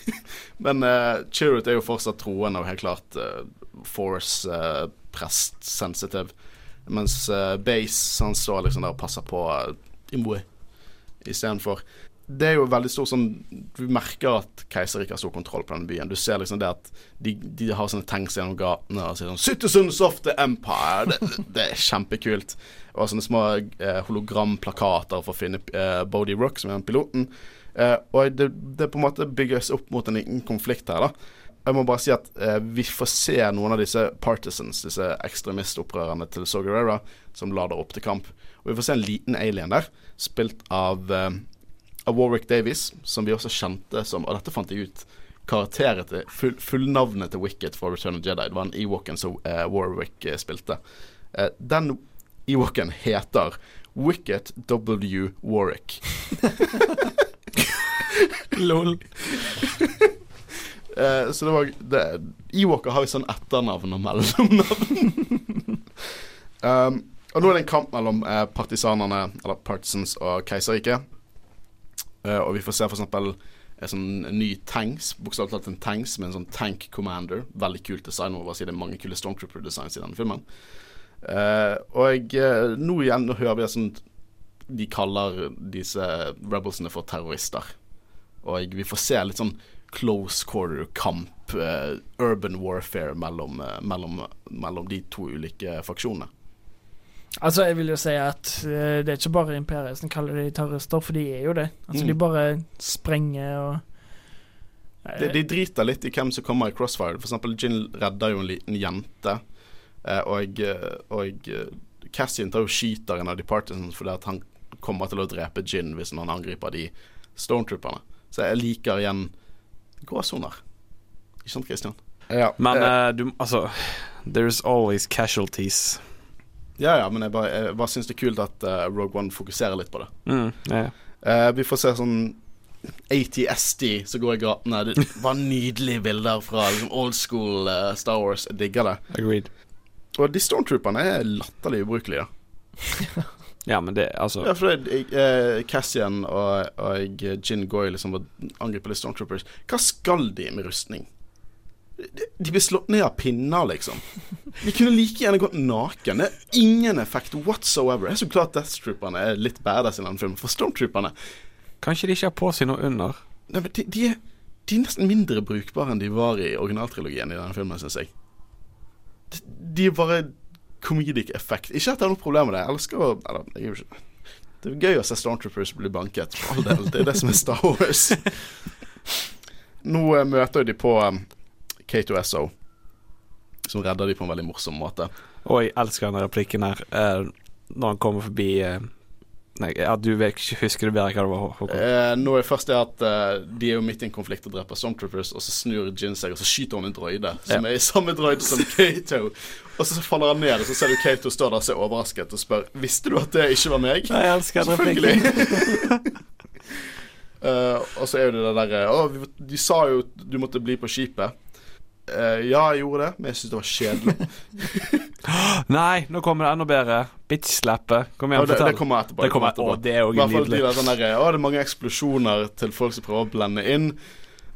Men uh, Chirrut er jo fortsatt troende og helt klart uh, Force-prest sensitive. Mens uh, Base han står liksom der og passer på uh, Imwe istedenfor. Det er jo veldig stor sånn Du merker at keiser ikke har stor kontroll på denne byen. Du ser liksom det at de, de har sånne tanks gjennom gatene og sier sånn 'Citizens of the Empire'. Det, det er kjempekult. Og sånne små eh, hologramplakater for å finne eh, Bodie Rock, som er den piloten. Eh, og det, det på en måte bygges opp mot en liten konflikt her, da. Jeg må bare si at eh, vi får se noen av disse partisans, disse ekstremistopprørerne til Saw Gerrera, som lader opp til kamp. Og vi får se en liten alien der, spilt av, eh, av Warwick Davies, som vi også kjente som Og dette fant jeg ut. Karakteret til full, Fullnavnet til Wicket for Return of Jedi. Det var en Ewoken som eh, Warwick eh, spilte. Eh, den Ewoken heter Wicket W. Warwick. Lol. Eh, så det var det, Ewoker har jo sånn etternavn og mellomnavn. um, og nå er det en kamp mellom eh, partisanene, eller partisans, og keiserriket. Eh, og vi får se for eksempel en sånn ny tanks, bokstavelig talt en tanks med en sånn tank commander. Veldig kult design. Må bare si det er mange kule Stormtrooper-designs i denne filmen. Eh, og eh, nå igjen nå hører vi sånn De kaller disse rebelsene for terrorister. Og vi får se litt sånn close quarter-kamp, uh, urban warfare, mellom, uh, mellom, mellom de to ulike faksjonene. Altså, jeg vil jo si at uh, det er ikke bare Imperiet som kaller de terrorister, for de er jo det. Altså, Mm. de bare sprenger og De, de driter litt i hvem som kommer i crossfire. For eksempel Gin redder jo en liten jente. Eh, og eh, og eh, Cassian tar jo skyter en av de partisans fordi at han kommer til å drepe Gin hvis han angriper de stormtrooperne. Så jeg liker igjen gråsoner. Ikke sant, Christian? Ja, Men eh, eh, du Altså, there's always casualties. ja, ja men jeg bare, jeg bare syns det er kult at uh, Rogue One fokuserer litt på det. Mm, ja. Eh, vi får se sånn ATSD som går i gatene. Det var nydelige bilder fra liksom, old school uh, Star Wars. Jeg digger det. Agreed. Og de stormtrooperne er latterlig ubrukelige. Ja, men det Altså Ja, for det, eh, Cassian og, og Gin Goy liksom angriper angripe litt stormtroopers. Hva skal de med rustning? De, blir slått ned av pinner, liksom. De kunne like gjerne gått naken. Det er ingen effekt whatsoever. Det er så klart at Death Trooperne er litt badass i denne filmen. For stormtrooperne Kanskje de ikke har på seg noe under? Nei, men de, de, er, de er nesten mindre brukbare enn de var i originaltrilogien i denne filmen, syns jeg. De, de er bare comedic effect. Ikke at jeg har noe problem med det. Jeg elsker å eller, jeg gjør ikke, Det er gøy å se Stormtroopers bli banket, for all del. Det er det som er Star Wars. Nå eh, møter de på um, K2SO, som redder de på en veldig morsom måte. Og jeg elsker denne replikken her eh, når han kommer forbi eh, Nei, ja, du ikke, husker du bedre hva det var, Håkon? Eh, nå er det først det at eh, de er jo midt i en konflikt og dreper Stormtroopers, og så snur Jin seg, og så skyter hun en droide som Ja. er i samme droide som Kato. Og så faller han ned, og så ser du Kato stå der og ser overrasket og spør Visste du at det ikke var meg. Nei, Jeg elsker Selvfølgelig. Eh, og så er jo det det derre Å, vi- de sa jo du måtte bli på skipet. Eh, ja, jeg gjorde det, men jeg syntes det var kjedelig. Nei, nå kommer det enda bedre. Bitch-slappe. Kom igjen, Og det, det fortell. kommer etterpå. Det kommer etterpå. å, det er jo nydelig. de der sånn Å, det er mange eksplosjoner til folk som prøver å blende inn.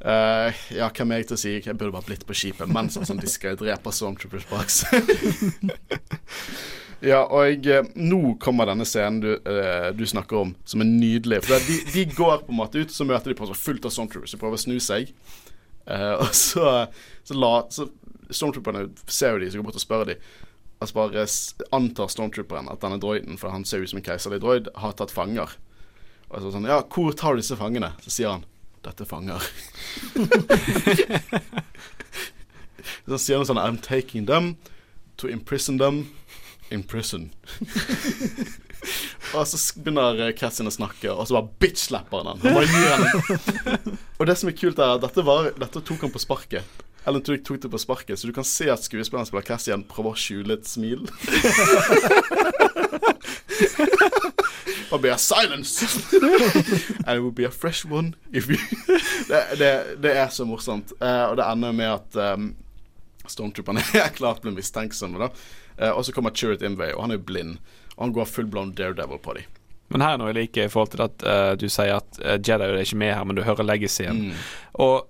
Uh, ja, hvem er jeg til å si? Jeg burde bare blitt på skipet mens sånn disker dreper Stormtroopers bak ja, og jeg, nå kommer denne scenen du, uh, du snakker om, som er nydelig. For de, de går på en måte ut, så møter de på så fullt av Stormtroopers som prøver å snu seg. Uh, og så, så, la, så Stormtrooperne ser jo de, så går bort og spør de. Altså bare antar Stormtrooperen at denne droiden, for han ser ut som en keiserlig droid, har tatt fanger. Og så sånn Ja, hvor tar du disse fangene? Så sier han dette er fanger. så sier han sånn I'm taking them to imprison them in prison. og så begynner eh, Cassian å snakke, og så bare bitch-slapper han. Han bare gir han Og det som er kult, er at dette, var, dette tok han på sparket. Ellen Turk tok det på sparket, så du kan se at skuespilleren spiller Cassian, prøver å skjule et smil. Og be a silence! And it will be a fresh one if you det, det, det er så morsomt. Uh, og det ender med at um, Stormtrooperne er klart blir mistenksomme. da Eh, Og så kommer Chirrut Imway, og han er jo blind. Og han går full blown daredevil på dem. Men her er noe jeg liker i forhold til at uh, du sier at uh, Jedi er ikke med her, men du hører legacyen. Mm. Og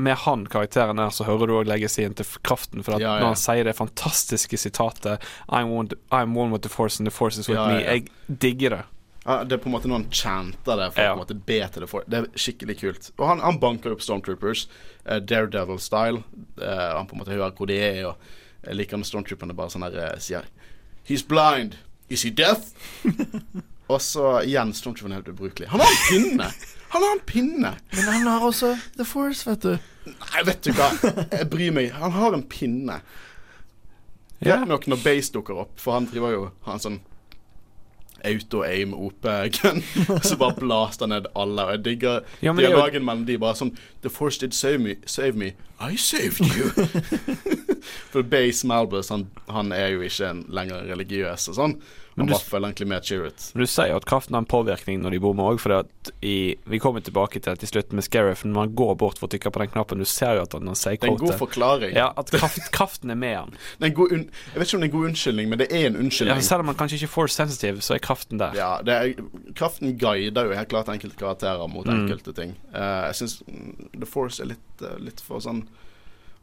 med han karakteren der, så hører du òg legacyen til kraften. For at Ja, ja. når han sier det fantastiske sitatet I'm one, I'm one with the force and the force is with Ja, me. ja. Jeg digger det. Ja, det er på en måte når han chanter det for Ja. å på en måte be til det. For. Det er skikkelig kult. Og han, han banker opp Stormtroopers, uh, Daredevil-style. Uh, han på en måte hører hvor de er, og liker når Stormtrooperne bare sånn der uh, sier He's blind. Is he deaf? og så igjen Stormtrooper er helt ubrukelig. Han har en pinne! Han har en pinne! Men han har også The Force, vet du. Nei, vet du hva. Jeg bryr meg. Han har en pinne. Ja. Greit nok når Base dukker opp, for han driver jo har en sånn auto-aim OP-gun, så bare blaster ned alle. Og jeg digger Ja, dialogen mellom de bare sånn The Force did save me, save me. I saved you. for Base Malbus, han, han er jo ikke en, lenger religiøs og sånn. Men du- bare egentlig mer Chirrut. Du sier jo at kraften har en påvirkning når de bommer òg, for vi kommer tilbake til det til slutt med Scarif. Når man går bort for å trykke på den knappen, du ser jo at han sier Det er en god forklaring. Ja, at kraft, kraften er med han. Er en god un jeg vet ikke om det er en god unnskyldning, men det er en Ja, unnskyldning. selv om han kanskje ikke er force sensitive, så er kraften der. Ja, det er, kraften guider jo helt klart enkelte karakterer mot Mm. enkelte ting. Uh, jeg syns The Force er litt, uh, litt for sånn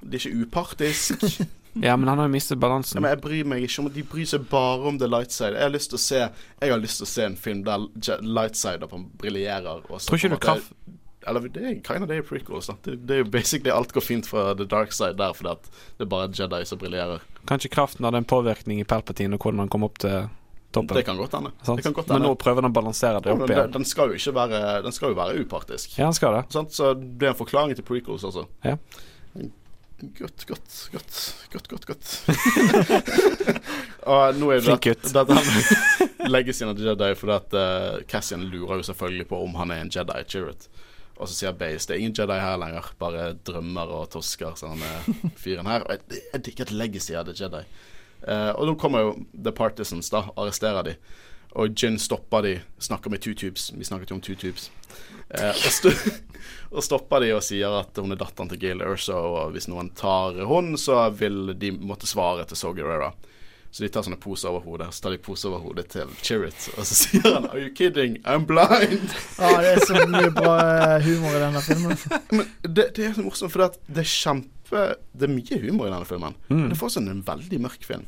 Det er ikke upartisk. Ja, men han har jo mistet ja, balansen. men jeg bryr meg ikke om de bryr seg bare om the light side. Jeg har lyst til å se Jeg har lyst til å se en film der light side briljerer. Tror ikke du kraft Eller det er kind of det er prequels. Det, det er jo basically alt går fint fra the dark side der, fordi det er bare Jedi som briljerer. Kanskje kraften hadde en påvirkning i Palpatine og hvordan han kom opp til toppen. Det kan godt hende. Men nå prøver han å balansere det Ja, opp igjen. den, den skal jo ikke være Den skal jo være upartisk. Ja, han skal det. Sant? Så det er en forklaring til prequels også. Ja. Godt, godt, godt. Godt, godt, godt. og nå er det Flink gutt. dette han legges inn av Jedi, fordi at uh, Cassian lurer jo selvfølgelig på om han er en Jedi Chirrut. Og så sier Base det er ingen Jedi her lenger, bare drømmer og tosker, Sånn han er fyren her. Og jeg, jeg digger et legacy av The Jedi. Uh, og nå kommer jo The Partisans, da, arresterer de. Og Jin stopper de, snakker med two tubes. Vi snakket jo om two tubes. Uh, og, og stopper de og sier at hun er datteren til Gail Erso, og hvis noen tar hun, så vil de måtte svare til Saw Gerrera. Så de tar sånne poser over hodet, så tar de poser over hodet til Chirrut, og så sier han 'Are you kidding? I'm blind'. Ja, det er så mye bra eh, humor i denne filmen. Men det, det er så morsomt, for det, det er kjempe Det er mye humor i denne filmen. Mm. Men det er fortsatt en veldig mørk film.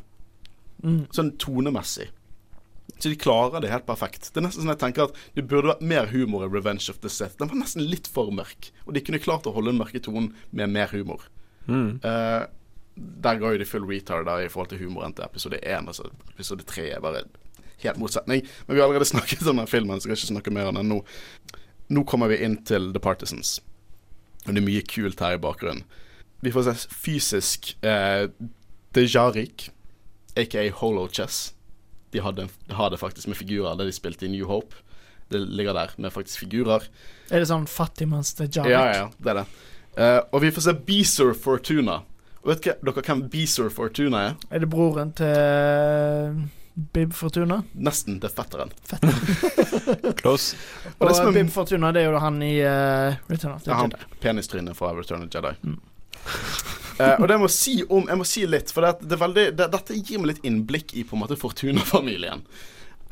Mm. Sånn tonemessig. Så de klarer det helt perfekt. Det er nesten sånn jeg tenker at Det burde vært mer humor i Revenge of the Sith. Den var nesten litt for mørk. Og de kunne klart å holde den mørke tonen med mer humor. Mm. Uh, der ga jo de full retard der i forhold til humoren til episode 1. Altså, episode 3 er bare helt motsetning. Men vi har allerede snakket om den filmen, så jeg skal ikke snakke mer om den nå. Nå kommer vi inn til The Partisans. Og det er mye kult her i bakgrunnen. Vi får se fysisk eh, Dejarik, aka Holo Chess. De, hadde, de har det faktisk med figurer, det de spilte i New Hope. Det ligger der med faktisk figurer. Er det sånn fattigmanns-The Jarek? Ja, ja, det er det. Uh, og vi får se Beezer Fortuna. Og vet dere hvem Beezer Fortuna er? Er det broren til eh, Bib Fortuna? Nesten det er fetteren. Close. Og Og, som er- Bib Fortuna, det er jo han i uh, Return of the Ja, han Jedi. penistrynet fra Return of the Jedi. Mm. Eh, og det jeg må si om Jeg må si litt, for det, det veldig, det, dette gir meg litt innblikk i på en måte Fortuna-familien.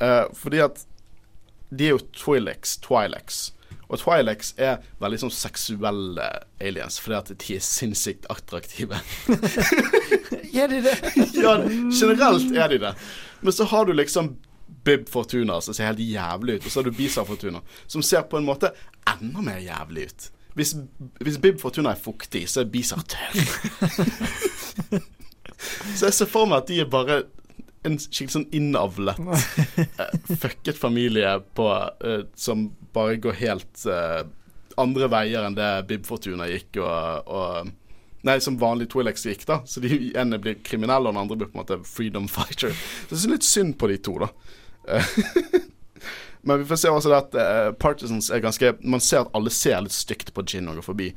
Eh, fordi at de er jo Twilex, Twilex. Og Twilex er veldig sånn seksuelle aliens, fordi at de er sinnssykt attraktive. Er de det? ja, generelt er de det. Men så har du liksom Bib Fortuna, som ser helt jævlig ut, og så har du Bisa Fortuna, som ser på en måte enda mer jævlig ut. Hvis, hvis Bib Fortuna er fuktig, så er Bizar tørr. så jeg ser for meg at de er bare en skikkelig sånn innavlet, uh, fucket familie på, uh, som bare går helt uh, andre veier enn det Bib Fortuna gikk, og, og Nei, som vanlig Twilex gikk, da. Så de ene blir kriminelle, og den andre blir på en måte freedom fighter. Så jeg syns litt synd på de to, da. Men vi får se også at uh, Partisans er ganske Man ser at alle ser litt stygt på Gin og går forbi.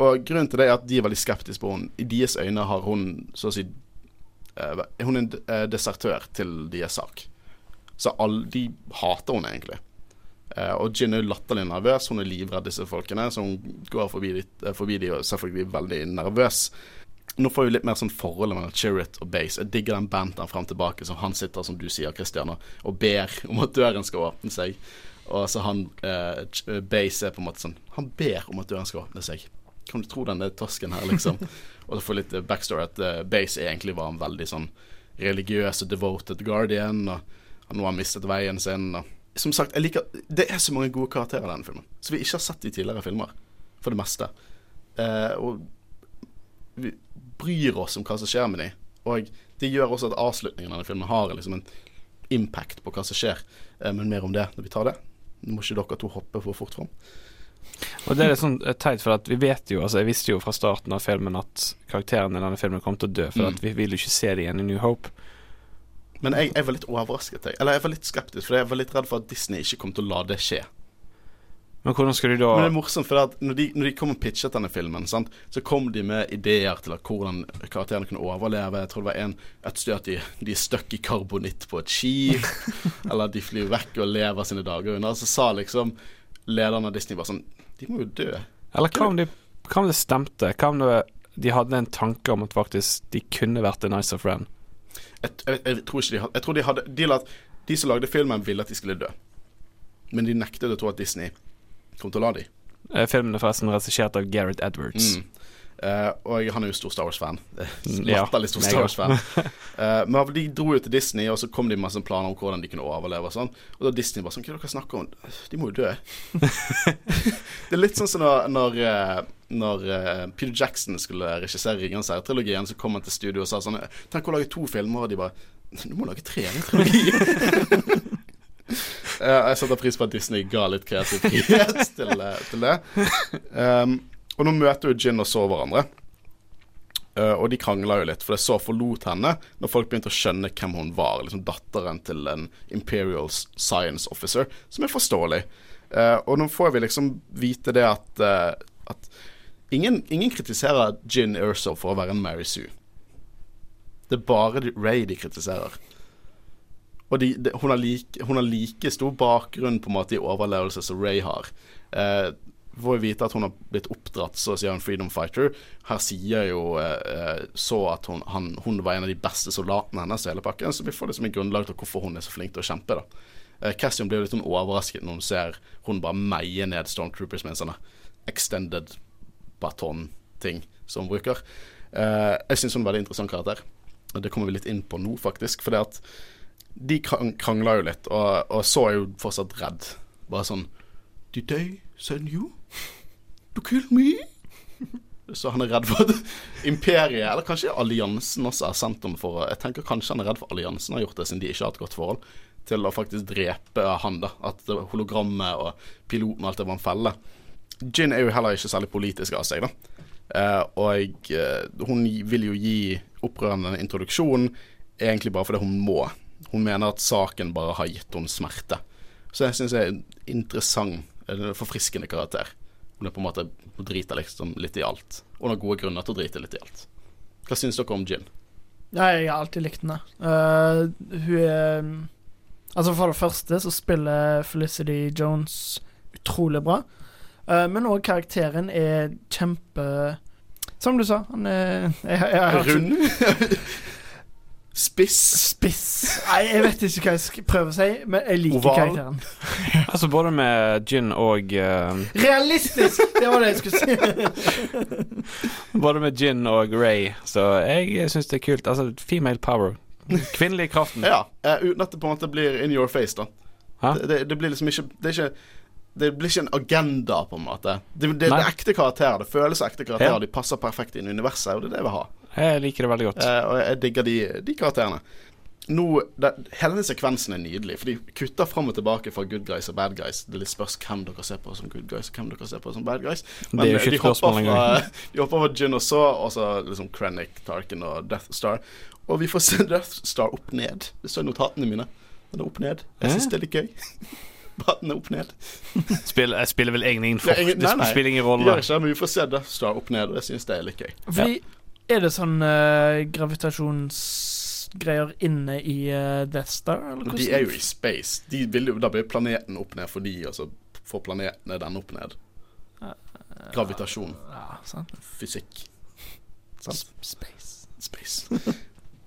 Og grunnen til det er at de er veldig skeptiske på henne. I deres øyne har hun så å si uh, Hun er en eh, desertør til deres sak. Så alle, de hater henne egentlig. Uh, og Gin er latterlig nervøs. Hun er livredd disse folkene, så hun går forbi, eh, forbi de og selvfølgelig selvfølgelig veldig nervøs. Nå får vi litt mer sånn forholdet mellom Chirrut og Base. Jeg digger den banteren frem tilbake, så han sitter, som du sier, Christian, og- ber om at døren skal åpne seg. Og så han eh, eh, Base er på en måte sånn Han ber om at døren skal åpne seg. Kan du tro denne tosken her, liksom? og så får litt eh, backstory at eh, Base egentlig var en veldig sånn religiøs og devoted guardian, og han nå har mistet veien sin. Og som sagt, jeg liker Det er så mange gode karakterer i denne filmen, som vi ikke har sett i tidligere filmer, for det meste. Eh, og vi bryr oss om hva som skjer med dem. Og det gjør også at avslutningen av denne filmen har liksom en impact på hva som skjer. Eh, men mer om det når vi tar det. Nå må ikke dere to hoppe for fort fram. Og det er litt sånn eh, teit, for at vi vet jo Altså, jeg visste jo fra starten av filmen at karakterene i denne filmen kom til å dø, for Mm. vi vil jo ikke se det igjen i New Hope. Men jeg, jeg var litt overrasket, jeg. Eller jeg var litt skeptisk, for jeg var litt redd for at Disney ikke kom til å la det skje. Men hvordan skal de da Men det er morsomt, for at når de, når de kom og pitchet denne filmen, sant, så kom de med ideer til hvordan karakterene kunne overleve. Jeg tror det var en, et sted at de, de er stuck i karbonitt på et skip, eller at de flyr vekk og lever sine dager unna. Så sa liksom lederen av Disney bare sånn De må jo dø. Eller hva om, de, hva om det stemte? Hva om det, de hadde en tanke om at faktisk de kunne vært a nicer friend? Jeg, jeg, jeg tror ikke de hadde Jeg tror de hadde De, la, de som lagde filmen, ville at de skulle dø. Men de nektet å tro at Disney kom til å la de. Eh, Filmen er forresten regissert av Gareth Edwards. Mm. Uh, og han er jo stor Star Wars-fan. Ja, Latterlig stor Star. Wars-fan. uh, men de dro jo til Disney, og så kom de med masse planer om hvordan de kunne overleve. Og sånn Og da Disney bare sånn Hva er det dere snakker om? De må jo dø. det er litt sånn som når, når, når Peter Jackson skulle regissere Ringenes herre-trilogien, så kom han til studio og sa sånn Tenk å lage to filmer, og de bare Du må lage tre i en trilogi. Eh, jeg setter pris på at Disney ga litt kreativ frihet til, eh, til det. Um, og nå møter jo Gin og så hverandre. Uh, og de krangla jo litt, for det så forlot henne når folk begynte å skjønne hvem hun var. Liksom datteren til en Imperial Science Officer, som er forståelig. Uh, og nå får vi liksom vite det at, uh, at ingen, ingen, kritiserer Gin Erso for å være en Mary Sue. Det er bare Ray de kritiserer. Og de, de, hun, har like, hun, har like, stor bakgrunn på en måte i overlevelse som Ray har. Eh, får vi vite at hun har blitt oppdratt så å si av en freedom fighter. Her sier jo eh, så at hun, han, hun, var en av de beste soldatene hennes i hele pakken, så vi får liksom et grunnlag til hvorfor hun er så flink til å kjempe. da. Eh, Cassian blir litt sånn overrasket når hun ser hun bare meie ned Stormtroopers med en sånn extended baton-ting som hun bruker. Eh, jeg syns hun er en veldig interessant karakter. Det kommer vi litt inn på nå, faktisk. For at de krangla jo litt, og, og så er jo fortsatt redd. Bare sånn Did they send you? To kill me? Så han er redd for at imperiet, eller kanskje alliansen også har sendt dem for Jeg tenker kanskje han er redd for alliansen har gjort det, siden de ikke har et godt forhold, til å faktisk drepe han. da At hologrammet og piloten og alt det var en felle. Gin er jo heller ikke særlig politisk av seg, da. Uh, og uh, hun vil jo gi opprørerne en introduksjon egentlig bare fordi hun må. Hun mener at saken bare har gitt henne smerte. Så jeg syns det er en interessant en forfriskende karakter. Hun er på en måte Hun driter liksom litt i alt. Hun har gode grunner til å drite litt i alt. Hva syns dere om Gin? Ja, jeg har alltid likt henne. Uh, hun er Altså, for det første så spiller Felicity Jones utrolig bra. Uh, men òg karakteren er kjempe Som du sa, han er jeg, jeg, jeg, Rund? Spiss. Spiss. Nei, jeg vet ikke hva jeg skal prøve å si, men jeg liker Oval. karakteren. altså både med gin og uh... Realistisk! Det var det jeg skulle si. både med gin og Ray, så jeg syns det er kult. Altså female power. Kvinnelig kraften. ja, uh, uten at det på en måte blir in your face, da. Det, det, det, blir liksom ikke Det er ikke det blir ikke en agenda, på en måte. Det, det, det er ekte karakterer. Det føles ekte karakterer. Ja. De passer perfekt inn i universet, og det er det vi har. Jeg liker det veldig godt. Uh, og jeg digger de, de karakterene. Nå, det, hele den sekvensen er nydelig, for de kutter fram og tilbake fra good guys og bad guys. Det litt spørs hvem dere ser på som good guys, og hvem dere ser på som bad guys. Men det er jo ikke de, hopper fra, de hopper fra Gin og så, og så liksom Krennic, Tarkin og Death Star. Og vi får se Death Star opp ned. Det står i notatene mine. Den er opp ned. Jeg syns det er litt gøy. Den er opp ned. Spill, jeg spiller vel egentlig ingen, for, ingen, nei, nei, det spiller ingen rolle. Ikke, men vi får se Death Star opp ned, og jeg syns det er litt gøy. Fordi ja. Er det sånn uh, gravitasjonsgreier inne i uh, Death Star? Eller de er jo i space. De vil jo, da blir planeten opp ned for de, og så får planetene den opp ned. Uh, Gravitasjon. Ja, sant. Fysikk. Sant? Space. Space.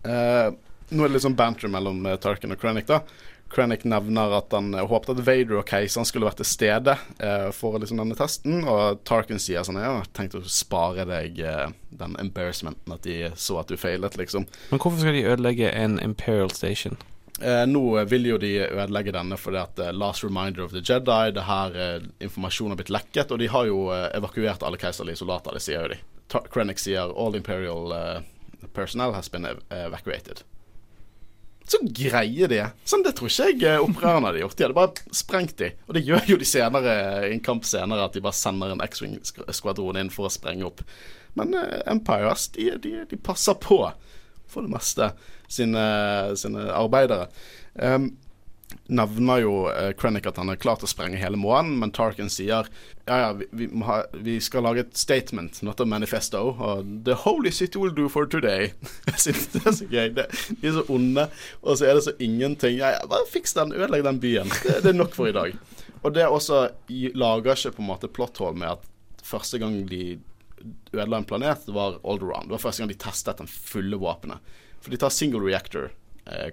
nå er det litt sånn banter mellom Tarkin og Krennic, da. Krennic nevner at han håpet at Vader og keiseren skulle vært til stede eh, for liksom denne testen, og Tarkin sier sånn Ja, tenkte å spare deg eh, den embarrassmenten at de så at du feilet, liksom. Men hvorfor skal de ødelegge en Imperial Station? Eh, nå vil jo de ødelegge denne fordi at uh, Last Reminder of the Jedi, det her uh, informasjonen har blitt lekket, og de har jo evakuert alle keiserlige soldater, det sier jo de. Krennic sier all imperial personnel has been evacuated så greier de Sånn, Det tror ikke jeg eh, opprørerne hadde gjort. De hadde bare sprengt de. Og det gjør jo de senere i en kamp senere, at de bare sender en X-Wing-skvadron inn for å sprenge opp. Men uh, Empires, de, de, de, passer på, for det meste, sine, sine arbeidere. Um, nevner jo uh, Krennic at han er klar til å sprenge hele månen, men Tarkin sier ja, ja, vi, vi, ha, vi, skal lage et statement, not a manifesto. Og The holy city will do for today. Jeg synes det er så gøy. De er så onde, og så er det så ingenting. Ja, ja, bare fiks den, ødelegg den byen. Det, det, er nok for i dag. Og det også lager ikke på en måte plotthold med at første gang de ødela en planet, var Alderon. Det var første gang de testet den fulle våpenet. For de tar single reactor Eh,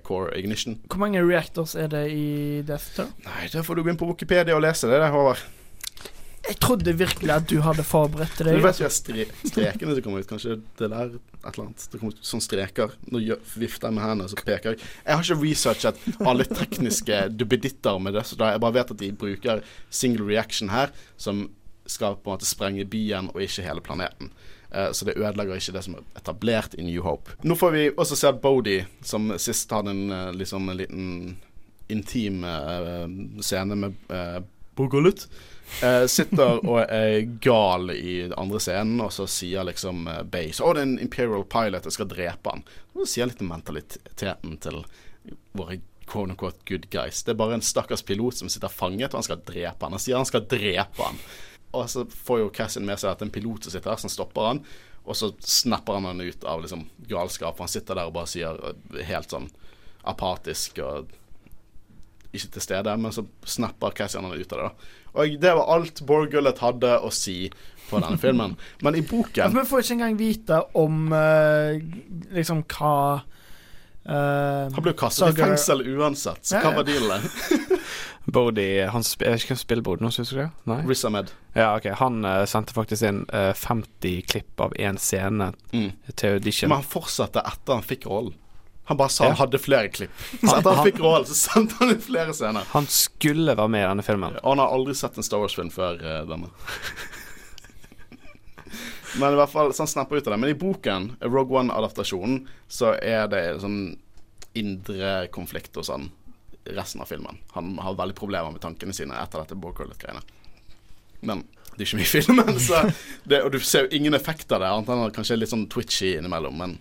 core ignition. Hvor mange reactors er det i Death Star? Nei, Det får du begynne på Wikipedia og lese det, Håvard. Jeg trodde virkelig at du hadde forberedt deg. Du vet jo stre strekene som kommer ut. Kanskje det der et eller annet. Det kommer ut sånne streker. Nå vifter jeg med hendene, så peker jeg. Jeg har ikke researchet alle tekniske duppeditter med det, så jeg bare vet at de bruker single reaction her, som skal på en måte sprenge byen og ikke hele planeten. Uh, så det ødelegger ikke det som er etablert i New Hope. Nå får vi også se at Bodie, som sist hadde en, uh, liksom en liten intim uh, scene med Borgullet, eh, sitter og er gal i den andre scenen, og så sier liksom uh, Base Å, det er en Imperial Pilot, jeg skal drepe han. Og så sier litt om mentaliteten til våre quote unquote good guys. Det er bare en stakkars pilot som sitter fanget, og han skal drepe han. Han sier han skal drepe han. Og så får jo Cassian med seg at en pilot som sitter der, som stopper han. Og så snapper han han ut av liksom galskap. Han sitter der og bare sier eh, helt sånn apatisk og ikke til stede, men så snapper Cassian han ut av det. da. Og det var alt Borgullet hadde å si på denne filmen. Men i boken vi får ikke engang vite om eh, liksom hva eh, Han ble jo kastet i fengsel uansett, så Ja, hva var dealen? Bodie han, sp- Jeg vet ikke hvem spiller Bodie nå, syns du det? Nei? Riz Ahmed. Ja, ok. Han uh, sendte faktisk inn uh, 50 klipp av én scene Mm. til audition. Men han fortsatte etter han fikk rollen. Han bare sa Ja. han hadde flere klipp. Så etter han han- fikk rollen, så sendte han inn flere scener. Han skulle være med i denne filmen. Og han har aldri sett en Star Wars-film før uh, denne. Men i hvert fall, så han snapper ut av det. Men i boken, Rogue One-adaptasjonen, så er det sånn indre konflikt hos han resten av filmen. Han har veldig problemer med tankene sine etter dette Borgullet-greiene. Men det er ikke mye i filmen, så det, og du ser jo ingen effekt av det, annet enn kanskje litt sånn twitchy innimellom. Men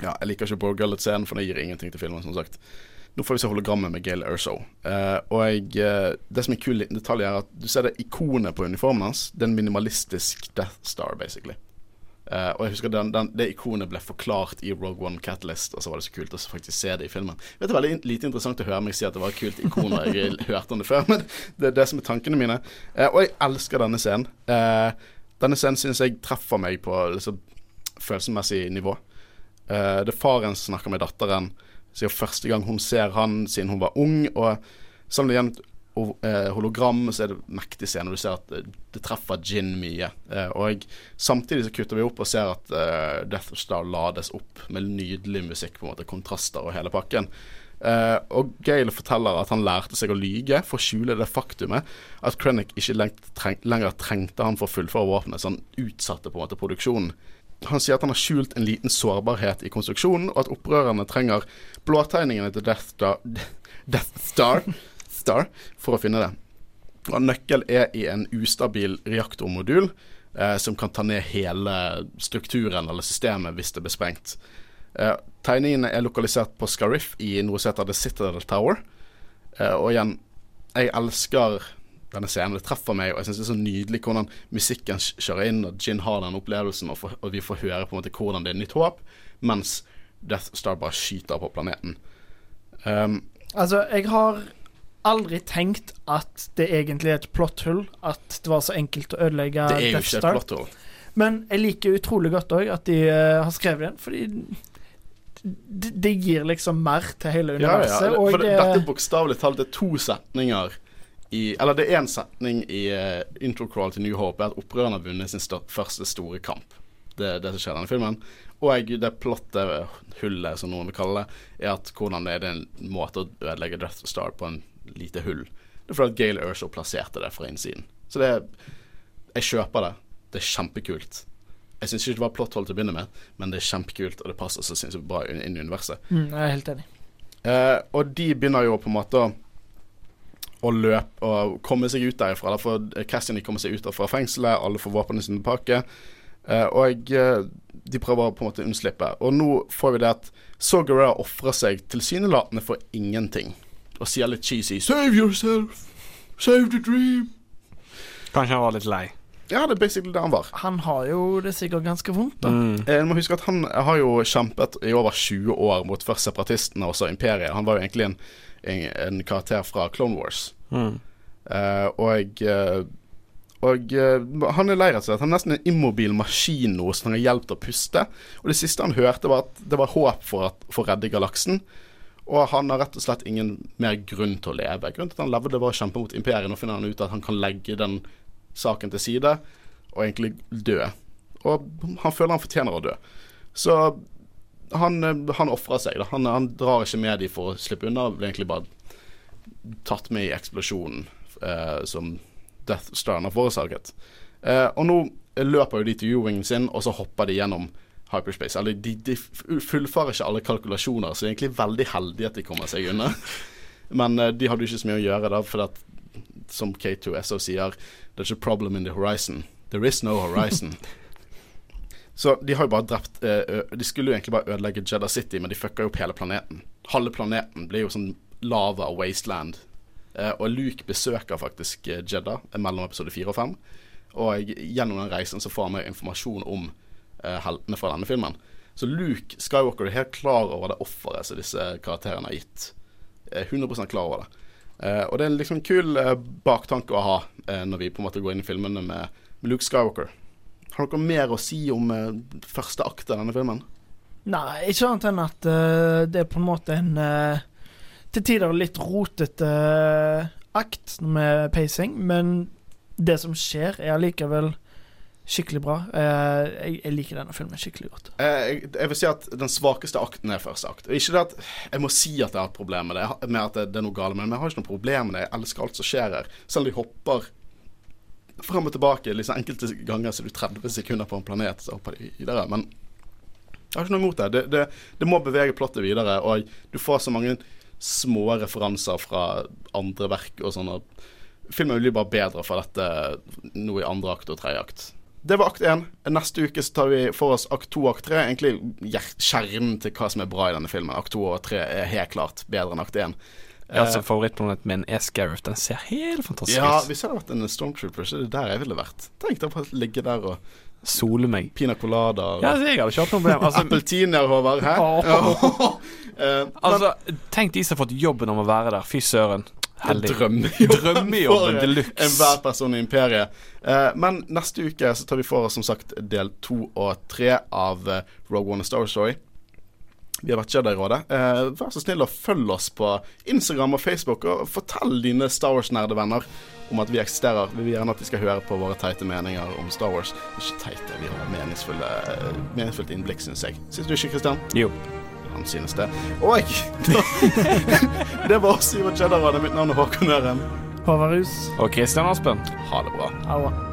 ja, jeg liker ikke Borgullet-scenen, for det gir ingenting til filmen, som sagt. Nå får vi se hologrammet med Gail Erso. Eh, og jeg, eh, det som er kul liten detalj, er at du ser det ikonet på uniformen hans. Det er en minimalistisk Death Star, basically. Eh, og jeg husker den, den, Det ikonet ble forklart i Rogue One Catalyst, og så var det så kult å faktisk se det i filmen. Vet Det er veldig lite interessant å høre meg si at det var et kult ikon når jeg hørte om det før, men det er det som er tankene mine. Eh, og jeg elsker denne scenen. Eh, denne scenen syns jeg treffer meg på liksom, følelsesmessig nivå. Eh, det er faren som snakker med datteren. Er første gang hun ser han siden hun var ung. Og selv om det er o- eh, hologram, så er det mektig scene. Du ser at det, treffer Gin mye. Eh, og samtidig så kutter vi opp og ser at eh, Death Star lades opp med nydelig musikk, på en måte, kontraster og hele pakken. Uh, og Gale forteller at han lærte seg å lyge for å skjule det faktumet at Krennic ikke lenger trengte han for å fullføre våpenet, så han utsatte på en måte produksjonen. Han sier at han har skjult en liten sårbarhet i konstruksjonen, og at opprørerne trenger blåtegningene til Death Star, Death Star, Star for å finne det. Og Nøkkel er i en ustabil reaktormodul eh, som kan ta ned hele strukturen eller systemet hvis det blir sprengt. Eh, tegningene er lokalisert på Scariff i noe som heter The Citadel Tower. Eh, og igjen, jeg elsker denne scenen. Det treffer meg, og jeg syns det er så nydelig hvordan musikken kjører inn, og Gin har den opplevelsen, og, for, og vi får høre på en måte hvordan det er nytt håp, mens Death Star bare skyter på planeten. Um, Altså, jeg har aldri tenkt at det egentlig er et plotthull. At det var så enkelt å ødelegge Death Star. det er jo ikke et Star. plot hole. Men jeg liker utrolig godt òg at de uh, har skrevet den, fordi det, de gir liksom mer til hele Ja, ja. universet. For det, det, dette bokstavelig talt er to setninger i Eller det er én setning i uh, intro crawl til New Hope, er at opprørerne har vunnet sin st første store kamp. Det er det som skjer i denne filmen. Og det plotte hullet som noen vil kalle det, er at hvordan det er det en måte å ødelegge Death Star på en lite hull. Det er fordi at Gail Erso plasserte det fra innsiden. Så det er Jeg kjøper det. Det er kjempekult. Jeg syns ikke det var plotthold til å begynne med, men det er kjempekult, og det passer så sinnssykt bra inn i universet. mm, jeg er helt enig. Uh, og de begynner jo på en måte å, å løpe og komme seg ut derifra. Da får kommer komme seg ut fra fengselet, alle får våpnene sine tilbake. Eh, og eh, de prøver på en måte å unnslippe. Og nå får vi det at Saw Gerrera ofrer seg tilsynelatende for ingenting. Og sier litt cheesy 'Save yourself! Save the dream!' Kanskje han var litt lei. Ja, det er basically det han var. Han har jo det sikkert ganske vondt, da. Mm. Eh, må huske at Han har jo kjempet i over 20 år mot først separatistene og så Imperiet. Han var jo egentlig en, en, karakter fra Clone Wars. Mm. Uh, og eh, og uh, han er lei rett og slett. Han er nesten en immobil maskin nå som han har til å puste. Og det siste han hørte, var at det var håp for, at, for å redde galaksen. Og han har rett og slett ingen mer grunn til å leve. Grunnen til at han levde, var å kjempe mot imperiet. Nå finner han ut at han kan legge den saken til side og egentlig dø. Og han føler han fortjener å dø. Så han, eh, han ofrer seg. Han, han drar ikke med de for å slippe unna. Blir egentlig bare tatt med i eksplosjonen eh, som Death Star har forårsaket. Eh, og nå løper jo de til U-wingen sin, og så hopper de gjennom hyperspace. Eller de, de fullfører ikke alle kalkulasjoner, så det er egentlig veldig heldig at de kommer seg unna. Men eh, de hadde jo ikke så mye å gjøre da, for at som K2SO sier, there's a problem in the horizon. There is no horizon. Så de har jo bare drept eh, De skulle jo egentlig bare ødelegge Jeddah City, men de fucka jo opp hele planeten. Halve planeten blir jo sånn lava og wasteland. Eh, og Luke besøker faktisk Jedda Jeddah mellom episode fire og fem. Og gjennom den reisen så får han med informasjon om eh, heltene fra denne filmen. Så Luke Skywalker er helt klar over det offeret som disse karakterene har gitt. 100% klar over det. Og det er en liksom kul baktanke å ha når vi på en måte går inn i filmene med Luke Skywalker. Har dere mer å si om første akt av denne filmen? Nei, ikke annet enn at det er på en måte en til tider litt rotete akt med pacing, men det som skjer, er allikevel skikkelig bra. Eh, jeg, jeg, liker denne filmen skikkelig godt. Eh, jeg, jeg, vil si at den svakeste akten er første akt. Ikke det at Jeg må si at jeg har et problem med det, med at det, det er noe galt med det, men jeg har ikke noe problem med det. Jeg elsker alt som skjer her. Selv om de hopper frem og tilbake liksom enkelte ganger så er du 30 sekunder på en planet, så hopper de videre. Men jeg har ikke noe imot det. Det, det. det, må bevege plottet videre, og du får så mange små referanser fra andre verk og sånn. Filmen blir bare bedre for dette nå i andre akt og tredje akt. Det var akt én. Neste uke så tar vi for oss akt to og akt tre. Egentlig kjernen til hva som er bra i denne filmen. Akt to og tre er helt klart bedre enn akt én. Ja, altså Favorittplanet min er Scarif. Den ser helt fantastisk ut. Ja, hvis jeg hadde vært en Stormtrooper, så er det der jeg ville vært. Tenk deg å ligge der og Sole meg. Pina colada. Ja, jeg hadde ikke hatt noe problem. Altså, Appeltiner, Håvard. Hæ? Oh. uh, altså, tenk de som har fått jobben om å være der. Fy søren. Heldig. Drømmejobben, Drømmejobben de luxe. Enhver person i imperiet. Uh, men neste uke så tar vi for oss som sagt del to og tre av uh, Rogue One A Star Story. Vi har vært Jedi-rådet. Eh, vær så snill å følge oss på Instagram og Facebook, og fortell dine Star Wars-nerdevenner om at vi eksisterer. Vi vil gjerne at de skal høre på våre teite meninger om Star Wars. Ikke teite, vi har meningsfulle, meningsfullt innblikk, syns jeg. Syns du ikke, Kristian? Jo han synes det. Og det var oss i vårt Jedi-råd. Mitt navn er Håkon Øren. Håvard Hus. Og Kristian Aspen. Ha det bra. Ha det bra.